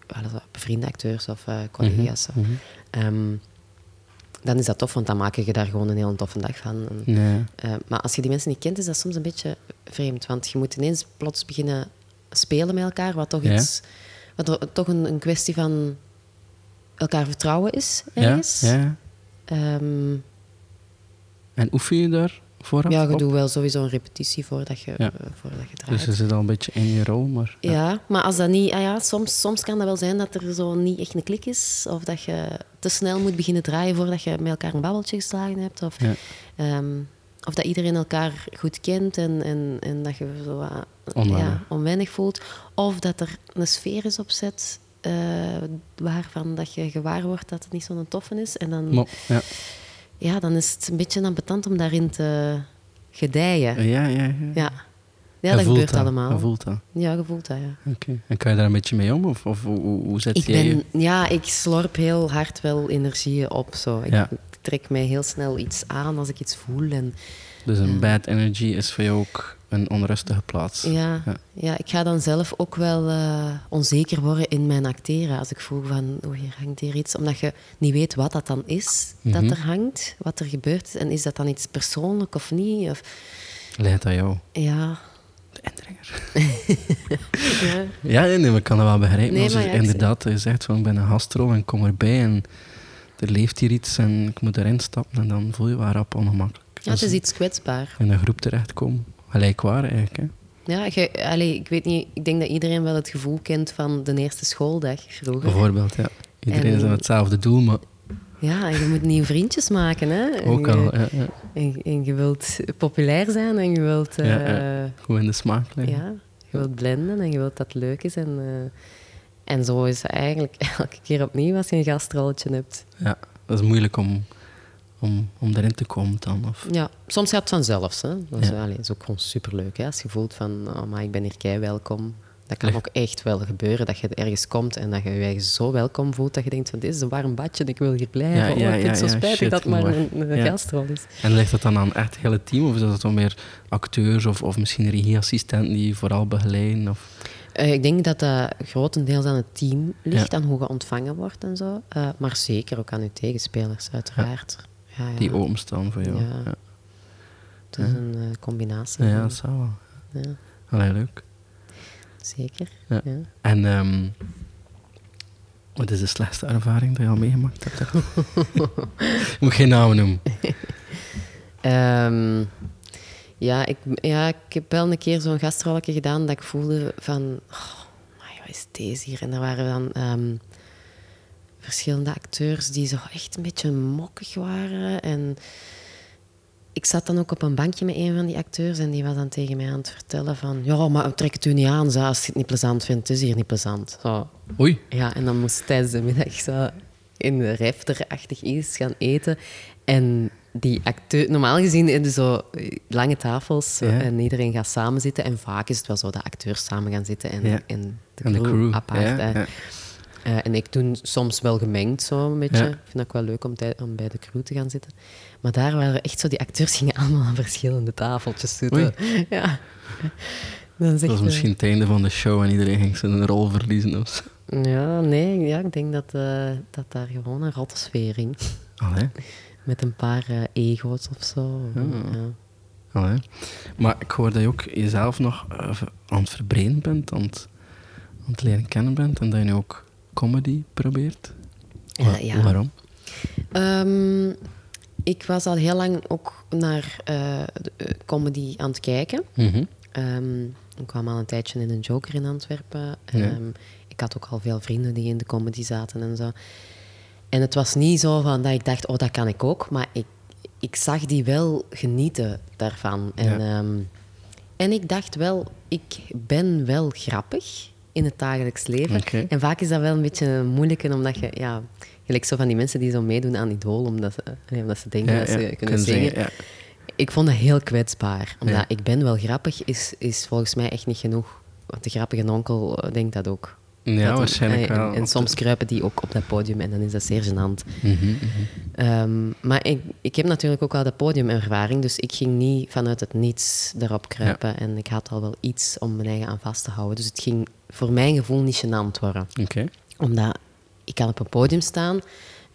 bevriende acteurs of eh, collega's. Ehm, dan is dat tof, want dan maak je daar gewoon een heel toffe dag van. En, Nee. eh, maar als je die mensen niet kent, is dat soms een beetje vreemd. Want je moet ineens plots beginnen spelen met elkaar, wat toch, Ja. iets, wat toch een, een kwestie van elkaar vertrouwen is, Ja? ergens. ja. Ehm, En oefen je daar vooraf ja, je doet wel sowieso een repetitie voordat je, Ja. eh, voordat je draait. Dus je zit al een beetje in je rol, maar... Ja, maar als dat niet... Ah ja, soms, soms kan dat wel zijn dat er zo niet echt een klik is. Of dat je te snel moet beginnen draaien voordat je met elkaar een babbeltje geslagen hebt. Of, Ja. ehm, of dat iedereen elkaar goed kent en, en, en dat je zo wat, Onwennig. ja, onwennig voelt. Of dat er een sfeer is op set eh, waarvan dat je gewaar wordt dat het niet zo'n toffe is. En dan, Mo- ja. Ja, dan is het een beetje ambetant om daarin te gedijen. Ja, ja, ja. Ja, dat voelt gebeurt allemaal. Je voelt dat. Ja, je voelt dat, ja. Oké. En kan je daar een beetje mee om? Of, of hoe, hoe, zet Ik jij je... ben, ja, ik slorp heel hard wel energieën op. Zo. Ik, Ja. ik trek mij heel snel iets aan als ik iets voel. En, Dus een Ja. bad energy is voor jou ook een onrustige plaats. ja, Ja. ja. ik ga dan zelf ook wel eh, onzeker worden in mijn acteren. Als ik voel van, oeh, hier hangt hier iets. Omdat je niet weet wat dat dan is Mhm. dat er hangt, wat er gebeurt. En is dat dan iets persoonlijk of niet? Of, Leidt dat jou, ja, De indringer. (laughs) Ja. Ja, nee, ik kan dat wel begrijpen. Nee, Als maar je ja, inderdaad je zegt van ik ben een gastrol en kom erbij en er leeft hier iets en ik moet erin stappen en dan voel je wel rap ongemakkelijk. Ja, het is iets kwetsbaar. In een groep terechtkomen. Gelijkwaar eigenlijk. Hè. Ja, je, allee, ik weet niet, ik denk dat iedereen wel het gevoel kent van de eerste schooldag vroeger. Bijvoorbeeld, ja. Iedereen En- is aan hetzelfde doel, maar Ja, en je moet nieuwe vriendjes maken, hè. Ook al ja, ja, En, en je wilt populair zijn en je wilt... eh, Ja, ja, goed in de smaak liggen. je wilt blenden en je wilt dat het leuk is. En, eh, en zo is het eigenlijk (laughs) elke keer opnieuw als je een gastrolletje hebt. Ja, dat is moeilijk om, om, om erin te komen dan. Of, Ja, soms gaat het vanzelf. Hè. Dat is, Ja. allee, is ook gewoon superleuk. Hè. Als je voelt van, oh, maar ik ben hier kei welkom. Dat kan ook echt wel gebeuren, dat je ergens komt en dat je je eigen zo welkom voelt, dat je denkt van, dit is een warm badje, ik wil hier blijven. Ja, oh, ja, ik vind het zo spijtig shit, dat het maar een, een gastrol is. En ligt dat dan aan echt het hele team? Of is dat dan meer acteurs of, of misschien regieassistenten die vooral begeleiden? Of... Eh, ik denk dat dat grotendeels aan het team ligt, Ja. aan hoe je ontvangen wordt en zo. Eh, maar zeker ook aan je tegenspelers, uiteraard. Ja. Ja, Die openstaan voor jou. Ja. Het is een eh, combinatie. ja. dat zou wel. ja, Allee, leuk. zeker. Ja. Ja. En ehm, wat is de slechtste ervaring die je al meegemaakt hebt? (laughs) Je moet geen namen noemen. (laughs) Ehm, ja, ik, ja, ik heb wel een keer zo'n gastrolletje gedaan dat ik voelde van... Oh, maar wat is deze hier? En er waren dan ehm, verschillende acteurs die zo echt een beetje mokkig waren. En ik zat dan ook op een bankje met een van die acteurs en die was dan tegen mij aan het vertellen van... Ja, maar trek het u niet aan, zo, als je het niet plezant vindt. Het is hier niet plezant. Zo. Oei. Ja, en dan moest tijdens de middag zo in de refterachtig iets gaan eten. En die acteur... Normaal gezien in de zo lange tafels Ja. en iedereen gaat samen zitten. En vaak is het wel zo dat acteurs samen gaan zitten en, Ja. en de En de crew, crew. apart. ja, Eh, en ik doe soms wel gemengd zo een beetje. Ja. Ik vind dat ook wel leuk om, bij de crew te gaan zitten. Maar daar waren echt zo... Die acteurs gingen allemaal aan verschillende tafeltjes zitten. (laughs) Ja. Dat was misschien het einde van de show en iedereen ging zijn rol verliezen. Of zo. Ja, nee, ja, ik denk dat, eh, dat daar gewoon een rotte sfeer ging. Allee. Met een paar eh, ego's of zo. Ja. Ja. Allee. Maar ik hoor dat je ook jezelf nog aan het verbreden bent, aan het, aan het leren kennen bent en dat je nu ook comedy probeert. Ja. Waarom? Ehm, ik was al heel lang ook naar eh, eh, comedy aan het kijken. Mhm. Ehm, ik kwam al een tijdje in een Joker in Antwerpen. Ja. Ehm, ik had ook al veel vrienden die in de comedy zaten en zo. En het was niet zo van dat ik dacht, oh, dat kan ik ook. Maar ik, ik zag die wel genieten daarvan. En, Ja. en ik dacht wel, ik ben wel grappig in het dagelijks leven. En vaak is dat wel een beetje moeilijk, omdat je, ja, gelijk zo van die mensen die zo meedoen aan Idol, omdat ze, nee, omdat ze denken dat ze kunnen zingen. ja. Ik vond dat heel kwetsbaar. Omdat ik ben wel grappig, is, is volgens mij echt niet genoeg. Want de grappige onkel eh, denkt dat ook. Ja, waarschijnlijk en, wel. En soms kruipen die ook op dat podium en dan is dat zeer gênant. Mhm, mhm. Ehm, maar ik, ik heb natuurlijk ook al de podiumervaring, dus ik ging niet vanuit het niets erop kruipen. En ik had al wel iets om mijn eigen aan vast te houden. Dus het ging voor mijn gevoel niet gênant worden. Omdat ik kan op een podium staan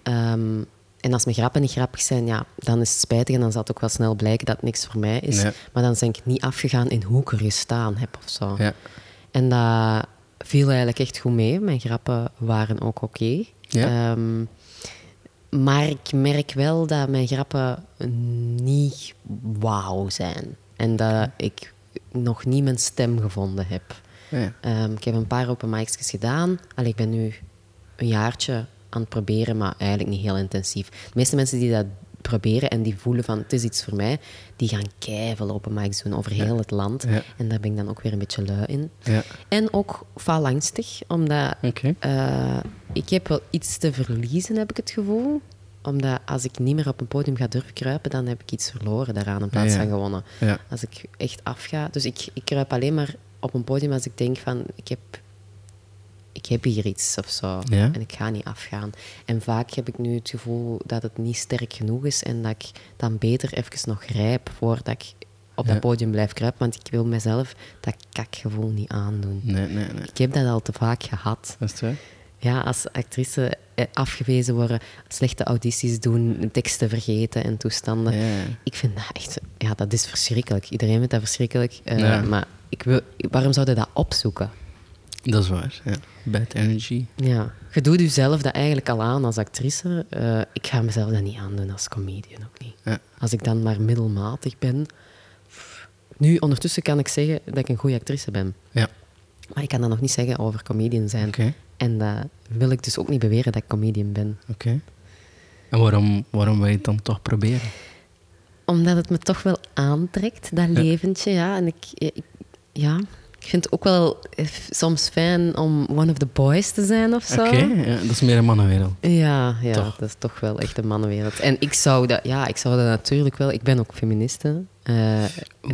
ehm, en als mijn grappen niet grappig zijn, ja, dan is het spijtig en dan zal het ook wel snel blijken dat het niks voor mij is. Maar dan ben ik niet afgegaan in hoe ik er gestaan heb of zo. Ja. En dat viel eigenlijk echt goed mee. Mijn grappen waren ook oké. Ja. Ehm, maar ik merk wel dat mijn grappen niet wauw zijn. En dat ik nog niet mijn stem gevonden heb. Ja. Ehm, ik heb een paar open mics gedaan. Allee, ik ben nu een jaartje aan het proberen, maar eigenlijk niet heel intensief. De meeste mensen die dat proberen en die voelen van het is iets voor mij, die gaan keiveel open mics doen over heel het land. Ja. En daar ben ik dan ook weer een beetje lui in. Ja. En ook faalangstig, omdat eh, ik heb wel iets te verliezen, heb ik het gevoel. Omdat als ik niet meer op een podium ga durven kruipen, dan heb ik iets verloren daaraan in plaats Ja. van gewonnen. Als ik echt afga. Dus ik, ik kruip alleen maar op een podium als ik denk van ik heb, ik heb hier iets of zo. Ja. En ik ga niet afgaan. En vaak heb ik nu het gevoel dat het niet sterk genoeg is en dat ik dan beter even nog rijp voordat ik op Ja. dat podium blijf kruipen. Want ik wil mezelf dat kakgevoel niet aandoen. Nee, nee, nee. Ik heb dat al te vaak gehad. Dat is? Ja, als actrice eh, afgewezen worden, slechte audities doen, teksten vergeten en toestanden. Ja. Ik vind dat echt, ja, dat is verschrikkelijk. Iedereen vindt dat verschrikkelijk. eh, Ja. Maar ik wil, waarom zou je dat opzoeken? Dat is waar, ja. Bad energy. Ja, je doet jezelf dat eigenlijk al aan als actrice. Eh, ik ga mezelf dat niet aandoen als comedian ook niet. Ja. Als ik dan maar middelmatig ben. Nu, ondertussen kan ik zeggen dat ik een goede actrice ben. Ja, Maar ik kan dat nog niet zeggen over comedian zijn. oké. En dat wil ik dus ook niet beweren dat ik comedian ben. Oké. En waarom, waarom wil je het dan toch proberen? Omdat het me toch wel aantrekt, dat leventje. Ja. En ik, ik, ja, ik vind het ook wel eh, soms fijn om one of the boys te zijn of zo. Oké, ja, dat is meer een mannenwereld. Ja, ja Toch? dat is toch wel echt een mannenwereld. En ik zou dat, ja, ik zou dat natuurlijk wel. Ik ben ook feministe. eh,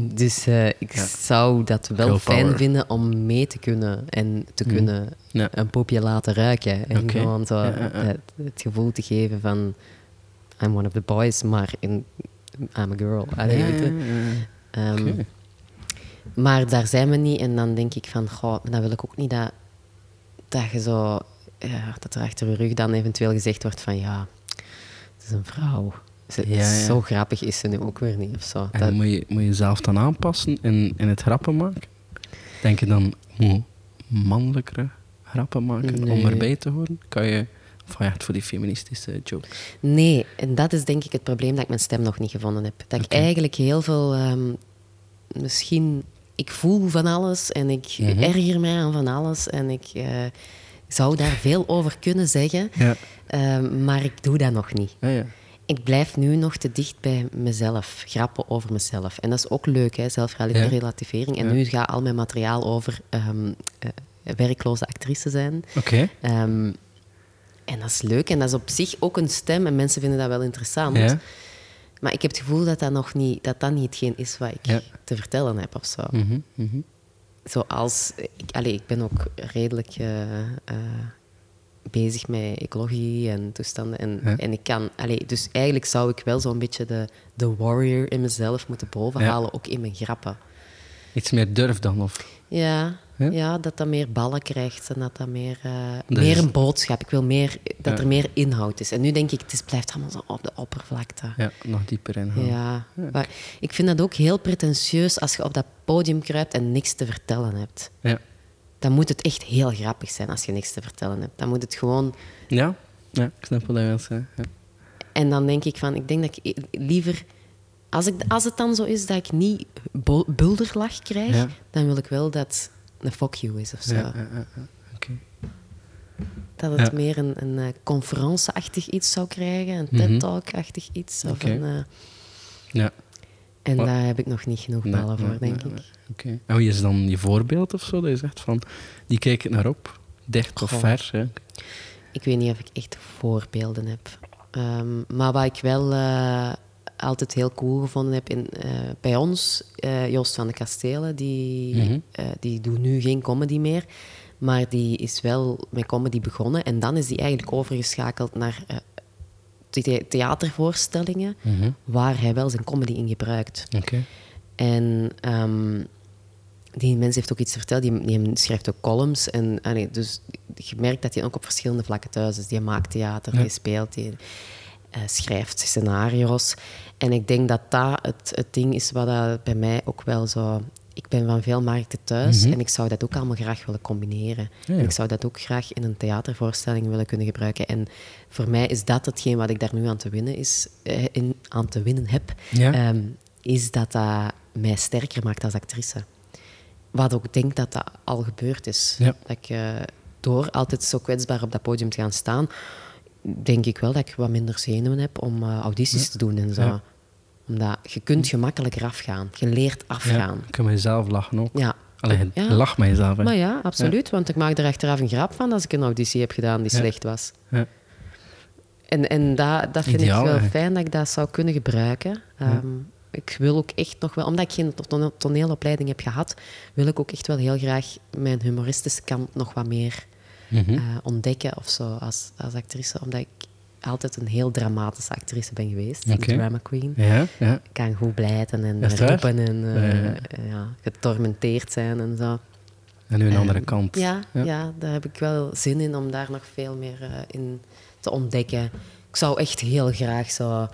dus eh, ik Ja. zou dat wel Girl fijn power. vinden om mee te kunnen en te Mhm. kunnen Ja. een poepje laten ruiken. En gewoon zo. Het, het gevoel te geven van I'm one of the boys, maar in, I'm a girl. Allee, je. ja, ja. Ehm, Oké. Maar daar zijn we niet. En dan denk ik van, goh, dan wil ik ook niet dat, dat je zo... Ja, dat er achter je rug dan eventueel gezegd wordt van, ja, het is een vrouw. Ze, Ja, ja. Zo grappig is ze nu ook weer niet, of zo. En Dat- moet je, moet je jezelf dan aanpassen en, en het grappen maken? Denk je dan, moet mannelijkere grappen maken om erbij te horen? Kan je, ja, voor die feministische jokes? Nee, en dat is denk ik het probleem dat ik mijn stem nog niet gevonden heb. Dat ik eigenlijk heel veel... ehm, misschien... Ik voel van alles en ik Mhm. erger mij aan van alles. En ik eh, zou daar veel over kunnen zeggen. Ja. ehm, maar ik doe dat nog niet. Ja, ja. Ik blijf nu nog te dicht bij mezelf, grappen over mezelf. En dat is ook leuk, hè, zelfrelativering. En nu gaat al mijn materiaal over ehm, eh, werkloze actrice zijn. Oké. Ehm, en dat is leuk en dat is op zich ook een stem en mensen vinden dat wel interessant. Ja. Maar ik heb het gevoel dat dat nog niet, dat dat niet hetgeen is wat ik Ja. te vertellen heb of zo. Mhm, mhm. Zoals, ik, ik ben ook redelijk eh, eh, bezig met ecologie en toestanden. En, Ja. en ik kan, allee, dus eigenlijk zou ik wel zo'n beetje de, de warrior in mezelf moeten bovenhalen, ook in mijn grappen. Iets meer durf dan? Of? Ja, Ja? ja? dat dat meer ballen krijgt en dat dat meer, Dat meer is- een boodschap. Ik wil meer, dat Ja. er meer inhoud is. En nu denk ik, het is, blijft allemaal zo op de oppervlakte. Ja, nog dieper in. Ja, maar ik vind dat ook heel pretentieus als je op dat podium kruipt en niks te vertellen hebt. Ja. Dan moet het echt heel grappig zijn als je niks te vertellen hebt. Dan moet het gewoon... Ja? Ja, ik snap wat je zeggen. Ja. En dan denk ik van, ik denk dat ik liever... Als, ik, als het dan zo is dat ik niet bul- bulderlach krijg, Ja. dan wil ik wel dat een fuck you is of zo. Ja. Dat het meer een, een eh, conferentie-achtig iets zou krijgen, een Mhm. TED-talk-achtig iets. Of Oké. een, eh, Ja. en Wat- daar heb ik nog niet genoeg Nee, ballen voor, nee, denk nee, ik. Oké. En wie is dan je voorbeeld of zo? Dat je zegt van, die kijk ik naar op. Dicht of ver. Hè? Ik weet niet of ik echt voorbeelden heb. Ehm, maar wat ik wel eh, altijd heel cool gevonden heb in, eh, bij ons, eh, Joost van de Kastelen, die, Mhm. eh, die doet nu geen comedy meer. Maar die is wel met comedy begonnen. En dan is die eigenlijk overgeschakeld naar the- theatervoorstellingen, Mhm. waar hij wel zijn comedy in gebruikt. Oké. En ehm, die mens heeft ook iets verteld. Die, die schrijft ook columns. En dus je merkt dat hij ook op verschillende vlakken thuis is. Die maakt theater, Ja. die speelt, die eh, schrijft scenario's. En ik denk dat dat het, het ding is wat dat bij mij ook wel zo... Ik ben van veel markten thuis Mhm. en ik zou dat ook allemaal graag willen combineren. Ja, ja. En ik zou dat ook graag in een theatervoorstelling willen kunnen gebruiken. En voor mij is dat hetgeen wat ik daar nu aan te winnen, is, eh, in, aan te winnen heb. Ja. Ehm, is dat dat mij sterker maakt als actrice. Wat ook denk dat dat al gebeurd is. Dat ik eh, door altijd zo kwetsbaar op dat podium te gaan staan, denk ik wel dat ik wat minder zenuwen heb om eh, audities te doen en zo. Ja. Omdat je kunt gemakkelijker afgaan. Je leert Ja, afgaan. ik kan met jezelf lachen ook. Ja. Allee, je Ja. lach met jezelf. Hè. Maar ja, absoluut. Want ik maak er achteraf een grap van als ik een auditie heb gedaan die Ja. slecht was. Ja. En, en dat, dat vind Ideaal, ik wel fijn dat ik dat zou kunnen gebruiken. Ehm, Ik wil ook echt nog wel, omdat ik geen tone- toneelopleiding heb gehad, wil ik ook echt wel heel graag mijn humoristische kant nog wat meer Mhm. eh, ontdekken of zo als, als actrice. Omdat ik altijd een heel dramatische actrice ben geweest, een drama queen. Ja, ja. Ik kan goed blijten en roepen en eh, Ja, ja, getormenteerd zijn en zo. En nu een andere Ehm, kant. Ja, Ja. ja. daar heb ik wel zin in om daar nog veel meer eh, in te ontdekken. Ik zou echt heel graag zo...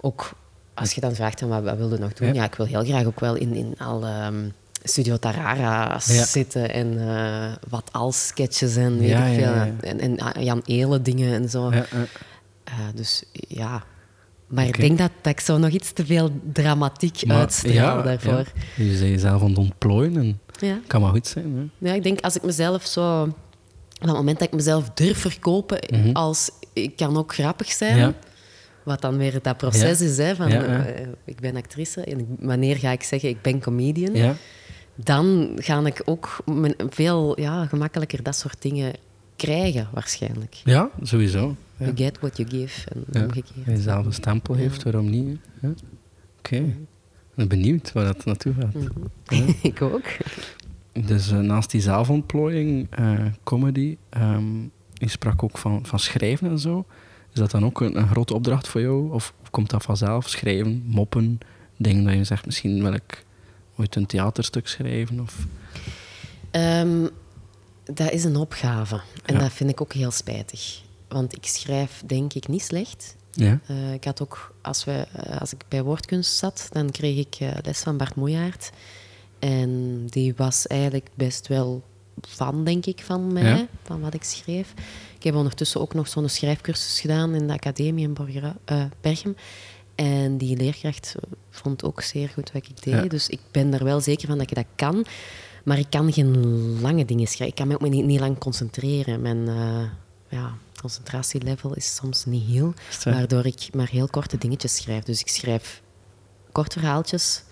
Ook als je dan vraagt, wat, wat wil je nog doen? Ja. Ja. ik wil heel graag ook wel in, in alle ehm, Studio Tarara Ja. zitten en eh, wat als sketches en weet Ja, ik veel. ja. En, en ah, Jan Elen dingen en zo. Eh, dus ja. Maar ik denk dat, dat ik zo nog iets te veel dramatiek Maar- uitstraal daarvoor. Je zei jezelf aan het ontplooien en kan maar goed zijn. Hè? Ja, ik denk als ik mezelf zo... Op het moment dat ik mezelf durf verkopen Mhm. als... Ik kan ook grappig zijn. Wat dan weer dat proces Ja. is, hè, van Ja, ja. eh, ik ben actrice. En wanneer ga ik zeggen ik ben comedian? Dan ga ik ook veel ja, gemakkelijker dat soort dingen krijgen, waarschijnlijk. ja, sowieso. Ja. You get what you give. En Ja. omgekeerd. Hij zelf een stempel heeft, waarom niet? Oké. Ik ben benieuwd waar dat naartoe gaat. Mhm. (laughs) ik ook. Dus eh, naast die zelfontplooiing, eh, comedy, ehm, je sprak ook van, van schrijven en zo. Is dat dan ook een, een grote opdracht voor jou? Of, of komt dat vanzelf? Schrijven, moppen, dingen dat je zegt, misschien wil ik ooit een theaterstuk schrijven? Of... Ehm, dat is een opgave. En Ja. dat vind ik ook heel spijtig. Want ik schrijf denk ik niet slecht. Ja? Eh, ik had ook, als, we, eh, als ik bij woordkunst zat, dan kreeg ik eh, les van Bart Moejaert. En die was eigenlijk best wel fan, denk ik, van mij, Ja. van wat ik schreef. Ik heb ondertussen ook nog zo'n schrijfcursus gedaan in de academie in Borgera- eh, Berchem. En die leerkracht vond ook zeer goed wat ik deed. Ja. Dus ik ben er wel zeker van dat ik dat kan. Maar ik kan geen lange dingen schrijven. Ik kan me ook niet, niet lang concentreren. Mijn eh, ja, concentratielevel is soms niet heel. Waardoor ik maar heel korte dingetjes schrijf. Dus ik schrijf korte verhaaltjes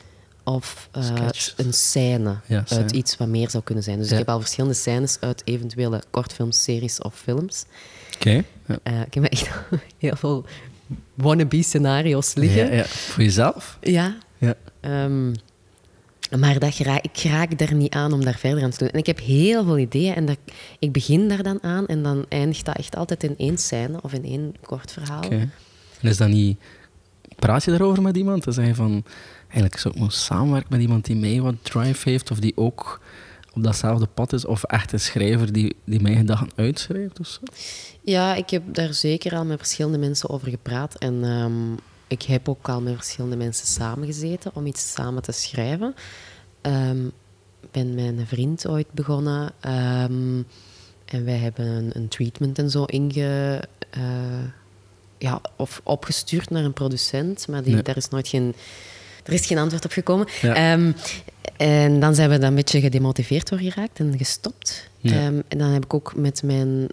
of eh, een scène Ja, uit scène. iets wat meer zou kunnen zijn. Dus Ja. ik heb al verschillende scènes uit eventuele kortfilms, series of films. Oké. Ja. Eh, ik heb echt (laughs) heel veel wannabe-scenario's liggen. Ja, ja. Voor jezelf? Ja. Ja. Ehm, maar dat ik raak er niet aan om daar verder aan te doen. En ik heb heel veel ideeën en dat, ik begin daar dan aan en dan eindigt dat echt altijd in één scène of in één kort verhaal. En is dat niet... Praat je daarover met iemand? Dan zeg je van... Eigenlijk zou ik moeten samenwerken met iemand die mij wat drive heeft of die ook op datzelfde pad is of echt een schrijver die, die mijn gedachten uitschrijft of zo? Ja, ik heb daar zeker al met verschillende mensen over gepraat. En ehm, ik heb ook al met verschillende mensen samengezeten om iets samen te schrijven. Ehm, Ik ben met een vriend ooit begonnen. ehm, en wij hebben een, een treatment en zo inge... eh, ja, of opgestuurd naar een producent. Maar die, Nee. daar is nooit geen... Er is geen antwoord op gekomen. Ja. Ehm, en dan zijn we daar een beetje gedemotiveerd door geraakt en gestopt. Ja. Ehm, en dan heb ik ook met mijn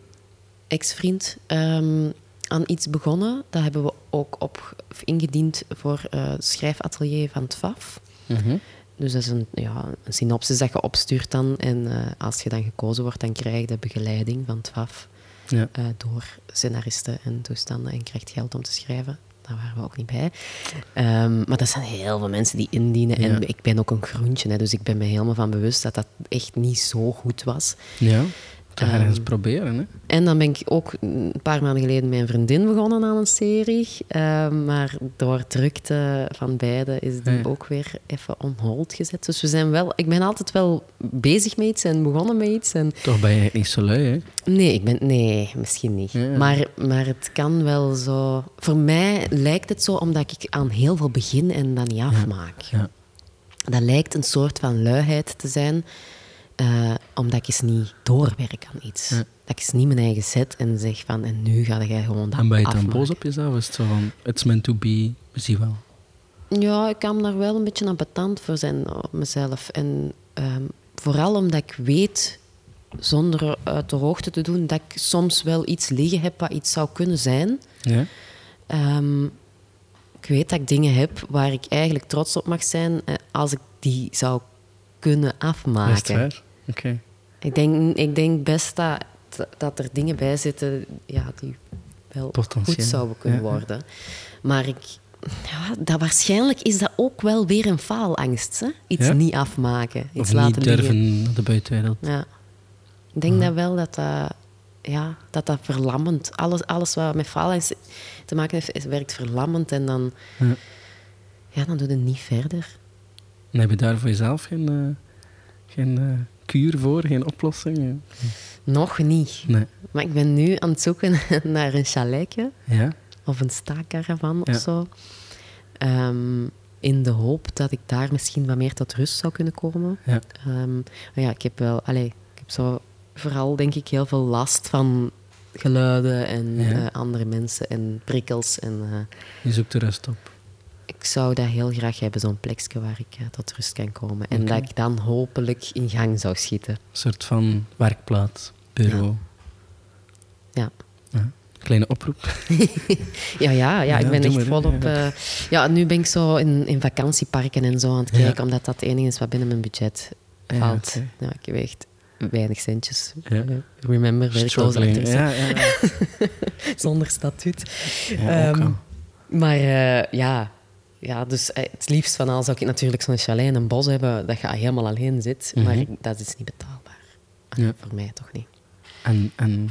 ex-vriend ehm, aan iets begonnen. Dat hebben we ook op, ingediend voor eh, het schrijfatelier van het FAF. Mhm. Dus dat is een, ja, een synopsis dat je opstuurt dan. En eh, als je dan gekozen wordt, dan krijg je de begeleiding van het FAF Ja. eh, door scenaristen en toestanden en krijgt geld om te schrijven. Daar waren we ook niet bij. Ehm, maar dat zijn heel veel mensen die indienen. Ja. En ik ben ook een groentje, hè, dus ik ben me helemaal van bewust dat dat echt niet zo goed was. Ja. Ga Ehm, ergens proberen, hè? En dan ben ik ook een paar maanden geleden met een vriendin begonnen aan een serie. Ehm, maar door drukte van beide is die Ja. ook weer even on hold gezet. Dus we zijn wel... Ik ben altijd wel bezig met iets en begonnen met iets. En Toch ben je niet zo lui, hè? Nee, ik ben, nee misschien niet. Ja. Maar, maar het kan wel zo... Voor mij lijkt het zo omdat ik aan heel veel begin en dan niet afmaak. Ja. Dat lijkt een soort van luiheid te zijn, eh, omdat ik eens niet doorwerk aan iets. Ja. Dat ik eens niet mijn eigen zet en zeg van, en nu ga jij gewoon dat En ben je dan boos op jezelf? Is het zo van, it's meant to be, we zien wel. Ja, ik kan daar wel een beetje ambetant voor zijn op mezelf. En ehm, vooral omdat ik weet, zonder uit de hoogte te doen, dat ik soms wel iets liggen heb wat iets zou kunnen zijn. Ja? Ehm, ik weet dat ik dingen heb waar ik eigenlijk trots op mag zijn eh, als ik die zou kunnen het afmaken. waar? Oké. Ik denk, ik denk best dat, dat er dingen bij zitten ja, die wel Potentieel, goed zouden kunnen ja, ja. worden. Maar ik, ja, dat waarschijnlijk is dat ook wel weer een faalangst. Hè? Iets Ja? niet afmaken, iets Of laten niet liggen. durven naar de buitenwereld. Ja. Ik denk dat wel dat dat, ja, dat, dat verlammend... Alles, alles wat met faalangst te maken heeft, werkt verlammend. En dan, Ja. ja, dan doe je niet verder. En heb je daar voor jezelf geen, eh, geen eh, kuur voor, geen oplossing? Ja. Nog niet. Nee. Maar ik ben nu aan het zoeken (laughs) naar een chaletje. Ja? Of een staakkaravan Ja. of zo. Ehm, in de hoop dat ik daar misschien wat meer tot rust zou kunnen komen. Ja. Ehm, maar ja, ik heb wel, allee, ik heb zo vooral denk ik heel veel last van geluiden en Ja. eh, andere mensen en prikkels. En Je zoekt de rust op. ik zou dat heel graag hebben, zo'n plekje waar ik eh, tot rust kan komen. En dat ik dan hopelijk in gang zou schieten. Een soort van werkplaats, bureau. Ja. Ja. Kleine oproep. (laughs) Ja, ja, ja, ik ben echt volop... Ja. eh, ja, nu ben ik zo in, in vakantieparken en zo aan het kijken, omdat dat het enige is wat binnen mijn budget valt. Ja, ik echt weinig centjes. Ja. Eh, remember, actrice. Ja, ja. (laughs) Zonder statuut. Ehm. Maar ja, ja, dus eh, het liefst van al zou ik natuurlijk zo'n chalet en een bos hebben dat je helemaal alleen zit. Maar Mhm. ik- dat is niet betaalbaar. Ja. Voor mij toch niet. En, en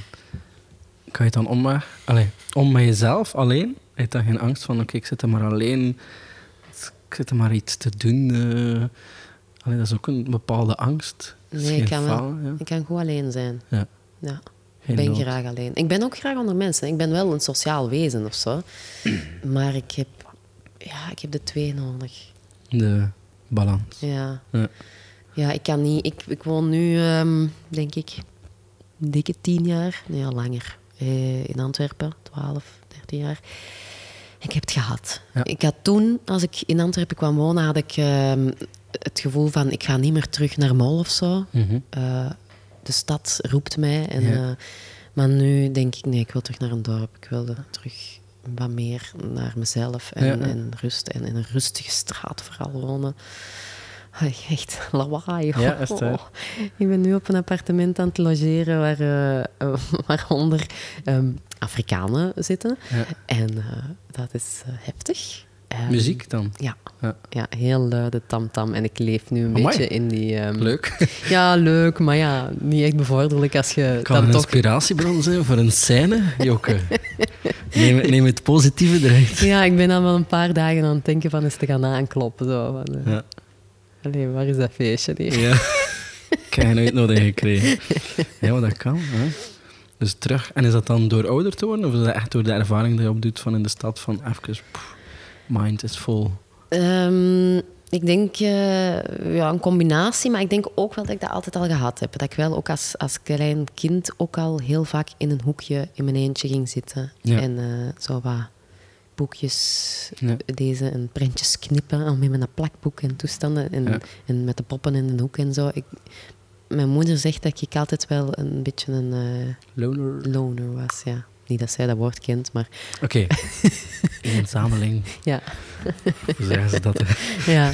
kan je dan om, met- allee, om met jezelf alleen? Heb je dan geen angst van, oké, ik zit er maar alleen, ik zit er maar iets te doen? eh. allee, dat is ook een bepaalde angst. Nee, ik kan, wel, ja. ik kan goed alleen zijn. Ja. Ja. Ik ben nood. graag alleen. Ik ben ook graag onder mensen. Ik ben wel een sociaal wezen of zo. (clears throat) Maar ik heb, ja, ik heb de twee nodig. De balans. Ja, Ja. ja ik kan niet. Ik, ik woon nu, ehm, denk ik, dikke tien jaar. Nee, al langer. Eh, in Antwerpen, 12, 13 jaar. Ik heb het gehad. Ja. Ik had toen, als ik in Antwerpen kwam wonen, had ik ehm, het gevoel van ik ga niet meer terug naar Mol of zo. Mhm. Eh, de stad roept mij. En, Ja. eh, maar nu denk ik, nee, ik wil terug naar een dorp. Ik wilde terug wat meer naar mezelf en, Ja, en rust. En in een rustige straat vooral wonen. Echt (laughs) lawaai. Ja? Oh, Ik ben nu op een appartement aan het logeren waar, eh, (laughs) waaronder ehm, Afrikanen zitten. Ja. En eh, dat is eh, heftig. Ehm, Muziek dan? Ja. Ja. ja, heel luide tamtam. En ik leef nu een Amai. beetje in die... ehm, Leuk. (laughs) ja, leuk, maar ja, niet echt bevorderlijk als je Kan dan een toch... inspiratiebron zijn voor een scène, Joke? (laughs) neem, neem het positieve eruit. Ja, ik ben dan wel een paar dagen aan het denken van eens te gaan aankloppen. Zo, van, eh, Ja. allee, waar is dat feestje? hier? Ja. Ik heb geen uitnodiging gekregen. Ja, maar dat kan. Hè. Dus terug. En is dat dan door ouder te worden? Of is dat echt door de ervaring die je opdoet van in de stad? Van even, mind is vol. Ehm, ik denk eh, ja, een combinatie, maar ik denk ook wel dat ik dat altijd al gehad heb. Dat ik wel ook als, als klein kind ook al heel vaak in een hoekje in mijn eentje ging zitten. Ja. En eh, zo wat boekjes Ja. deze en prentjes knippen al met mijn plakboek en toestanden. En, Ja. en met de poppen in de hoek en zo. Ik, mijn moeder zegt dat ik altijd wel een beetje een eh, Loner. loner was, ja. Niet dat zij dat woord kent, maar Oké. (laughs) Eenzameling. ja. Hoe zeggen ze dat? hè? Ja,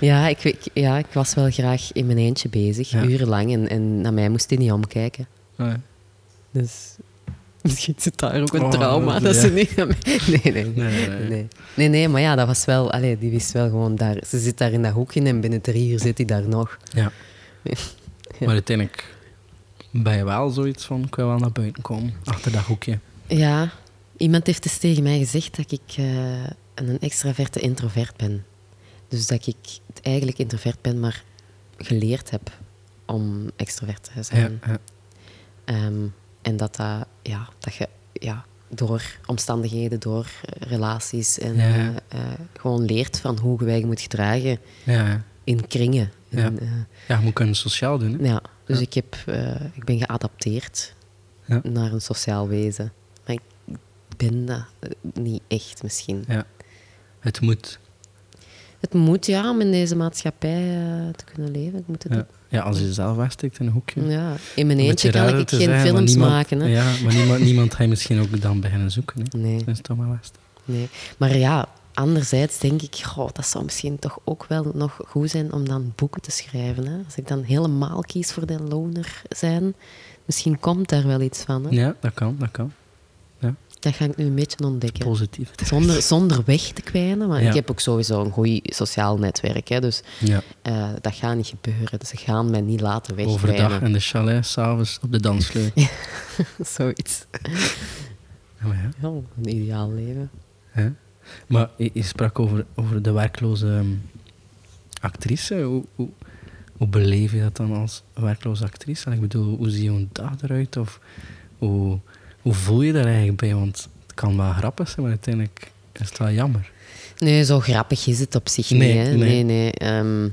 ja, ik, ik- ja, ik was wel graag in mijn eentje bezig, Ja. urenlang. En, en naar mij moest hij niet omkijken. Ah, ja. Dus (laughs) misschien zit daar ook een Oh, trauma. Dat ja. ze niet naar mij... (laughs) Nee, nee, Nee, nee, nee. nee. Nee, nee, maar ja, dat was wel... Allee, die wist wel gewoon daar... Ze zit daar in dat hoekje en binnen drie uur zit hij daar nog. Ja. Ja. Maar uiteindelijk ben je wel zoiets van, ik wil wel naar buiten komen. Achter dat hoekje. Ja, iemand heeft eens tegen mij gezegd dat ik eh, een extraverte introvert ben. Dus dat ik eigenlijk introvert ben, maar geleerd heb om extrovert te zijn. ja. Ehm, en dat, dat, ja, dat je ja, door omstandigheden, door relaties en Ja. eh, eh, gewoon leert van hoe je je moet gedragen in kringen. Ja. En, Ja, je moet kunnen sociaal doen. Hè? ja, dus. Ik, heb, eh, ik ben geadapteerd Ja. naar een sociaal wezen. Maar ik ben dat niet echt misschien. Ja. Het moet. Het moet ja, om in deze maatschappij eh, te kunnen leven. Ik moet het Ja. ja, als je zelf wegsteekt in een hoekje. Ja, in mijn Een eentje kan ik geen films niemand- maken. Hè? Ja, maar niemand, niemand ga je misschien ook dan beginnen zoeken. Hè? Nee, Dat is toch maar best. nee. Maar ja, anderzijds denk ik, goh, dat zou misschien toch ook wel nog goed zijn om dan boeken te schrijven. Hè? Als ik dan helemaal kies voor de loner zijn, misschien komt daar wel iets van. Hè? Ja, dat kan, dat kan. Dat ga ik nu een beetje ontdekken. Positief. Zonder, zonder weg te kwijnen. Maar Ja. ik heb ook sowieso een goed sociaal netwerk. Hè, dus Ja, eh, dat gaat niet gebeuren. Dus ze gaan mij niet laten overdag wegkwijnen. in de chalet, s'avonds op de dansvloer. (laughs) Zoiets. Ja, ja. Ja, een ideaal leven. Hè? Maar je, je sprak over, over de werkloze ehm, actrice. Hoe, hoe, hoe beleef je dat dan als werkloze actrice? En ik bedoel, hoe zie je een dag eruit? Of hoe, hoe voel je daar eigenlijk bij? Want het kan wel grappig zijn, maar uiteindelijk Is het wel jammer? Nee, zo grappig is het op zich Nee, niet. Hè? nee. Nee, nee. Ehm,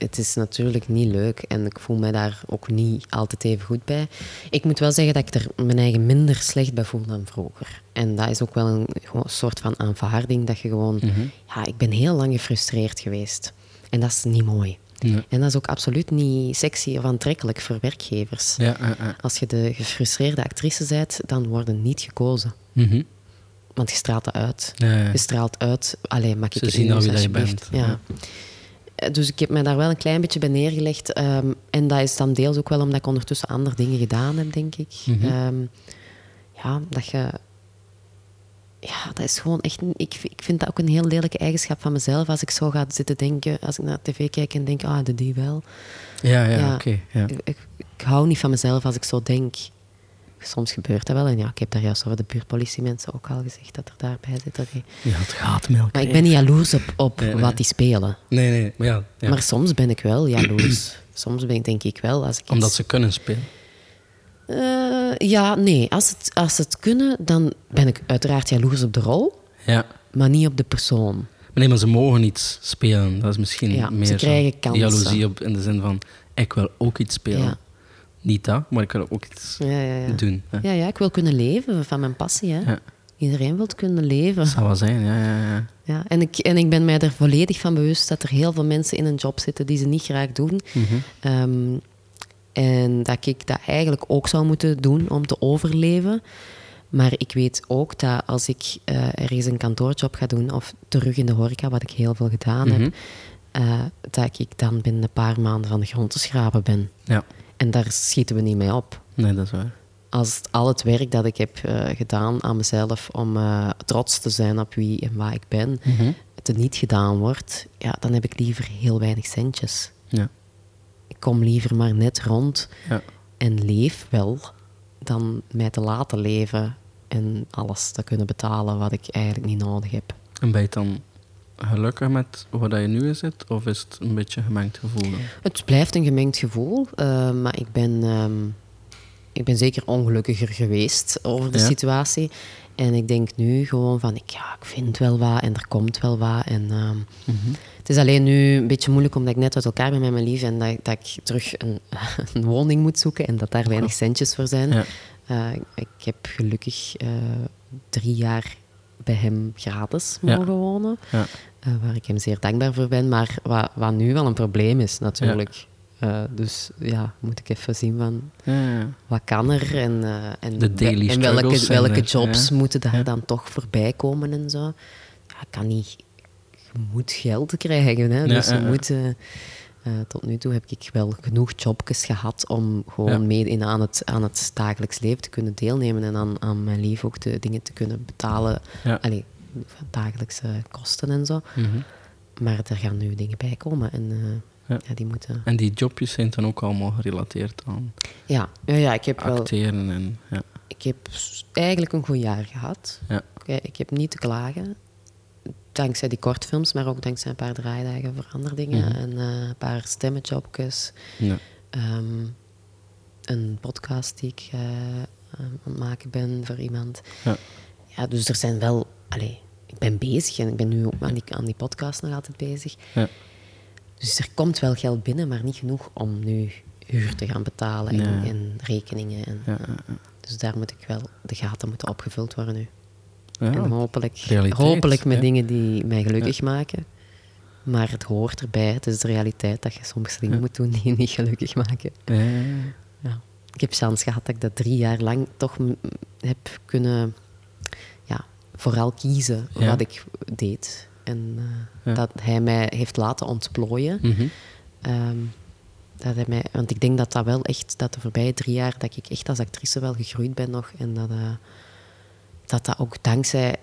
het is natuurlijk niet leuk en ik voel mij daar ook niet altijd even goed bij. Ik moet wel zeggen dat ik er mijn eigen minder slecht bij voel dan vroeger. En dat is ook wel een, gewoon soort van aanvaarding dat je gewoon... Mhm. Ja, ik ben heel lang gefrustreerd geweest. En dat is niet mooi. Nee. En dat is ook absoluut niet sexy of aantrekkelijk voor werkgevers. Ja, ja, ja. Als je de gefrustreerde actrice bent, dan worden niet gekozen. Mhm. Want je straalt dat uit. Ja, ja. Je straalt uit. Allee, mag ik Ze zien al wie dat je bent. Ja. Eh, Dus ik heb me daar wel een klein beetje bij neergelegd. ehm, en dat is dan deels ook wel omdat ik ondertussen andere dingen gedaan heb, denk ik. Mhm. Ehm, ja, dat je... Ja, dat is gewoon echt... Ik, ik vind dat ook een heel lelijke eigenschap van mezelf. Als ik zo ga zitten denken, als ik naar tv kijk en denk, ah, de die wel. Ja, ja, Ja. oké. ja. Ik, ik, ik hou niet van mezelf als ik zo denk. Soms gebeurt dat wel. En ja, ik heb daar juist over de buurtpolitiemensen ook al gezegd dat er daarbij zitten. die- Je had gaatmelk. Maar ik ben niet jaloers op, op Nee, nee. wat die spelen. Nee, nee, maar ja. ja. Maar soms ben ik wel jaloers. (clears throat) soms ben ik, denk ik wel. Als ik Omdat ze kunnen spelen. Eh, ja, nee. Als het, als ze het kunnen, dan ben ik uiteraard jaloers op de rol, Ja. maar niet op de persoon. Maar nee, maar ze mogen iets spelen. Dat is misschien Ja, ze meer zo krijgen kansen. jaloezie op, in de zin van, ik wil ook iets spelen. Ja. Niet dat, maar ik wil ook iets Ja, ja, ja. doen. hè. Ja, ja, ik wil kunnen leven van mijn passie. Hè. Iedereen wil kunnen leven. Dat zou wel zijn, ja, ja, ja. Ja, en, ik, en ik ben mij er volledig van bewust dat er heel veel mensen in een job zitten die ze niet graag doen. Mhm. Ehm, en dat ik dat eigenlijk ook zou moeten doen om te overleven. Maar ik weet ook dat als ik eh, ergens een kantoorjob ga doen of terug in de horeca, wat ik heel veel gedaan Mhm. heb, eh, dat ik dan binnen een paar maanden van de grond te schrapen ben. Ja, En daar schieten we niet mee op. nee, dat is waar. Als al het werk dat ik heb eh, gedaan aan mezelf om eh, trots te zijn op wie en waar ik ben, Mhm. het niet gedaan wordt, ja, dan heb ik liever heel weinig centjes. Ja, Ik kom liever maar net rond ja. en leef wel, dan mij te laten leven en alles te kunnen betalen wat ik eigenlijk niet nodig heb. En ben je dan gelukkig met dat je nu in zit? Of is het een beetje een gemengd gevoel? dan? Het blijft een gemengd gevoel, eh, maar ik ben, ehm, ik ben zeker ongelukkiger geweest over de Ja. situatie. En ik denk nu gewoon van, ik, ja, ik vind wel wat en er komt wel wat. En, ehm, Mhm. Het is alleen nu een beetje moeilijk omdat ik net uit elkaar ben met mijn lief en dat, dat ik terug een, (laughs) een woning moet zoeken en dat daar weinig centjes voor zijn. Ja. Eh, ik heb gelukkig eh, drie jaar bij hem gratis Ja. mogen wonen, Ja. Eh, waar ik hem zeer dankbaar voor ben, maar wat, wat nu wel een probleem is natuurlijk. Eh, dus ja, moet ik even zien van Ja, ja. wat kan er en, eh, en, De daily en welke, en welke jobs ja. moeten daar dan toch voorbij komen en zo. Ja, ik kan niet... Je moet geld krijgen, hè. Dus je moet... tot nu toe heb ik wel genoeg jobjes gehad om gewoon Ja. mee in aan het, aan het dagelijks leven te kunnen deelnemen en aan, aan mijn lief ook de dingen te kunnen betalen. Ja. Allee, van dagelijkse kosten en zo. Mhm. Maar er gaan nu dingen bij komen en eh, Ja. ja. die moeten... En die jobjes zijn dan ook allemaal gerelateerd aan Ja, ja, ja ik heb wel... acteren en... Ja. Ik heb eigenlijk een goed jaar gehad. Ja. Oké, ik heb niet te klagen. Dankzij die kortfilms, maar ook dankzij een paar draaidagen voor andere dingen. Mhm. En eh, een paar stemmenjobjes. Ja. Ehm, een podcast die ik eh, aan het maken ben voor iemand. Ja. Ja, dus er zijn wel... Allee, ik ben bezig en ik ben nu ook aan die, aan die podcast nog altijd bezig. Ja. Dus er komt wel geld binnen, maar niet genoeg om nu huur te gaan betalen en, Ja. en rekeningen. En, Ja, dus daar moet ik wel, de gaten moeten opgevuld worden nu. En hopelijk, realiteit, hopelijk met dingen die mij gelukkig maken. Maar het hoort erbij. Het is de realiteit dat je soms dingen moet doen die je niet gelukkig maken. Ik heb chance gehad dat ik dat drie jaar lang toch heb kunnen vooral kiezen Ja. wat ik deed. En eh, Ja. dat hij mij heeft laten ontplooien. Mhm. Ehm, dat hij mij, want ik denk dat dat wel echt, dat de voorbije drie jaar, dat ik echt als actrice wel gegroeid ben nog. En dat eh, dat, dat ook dankzij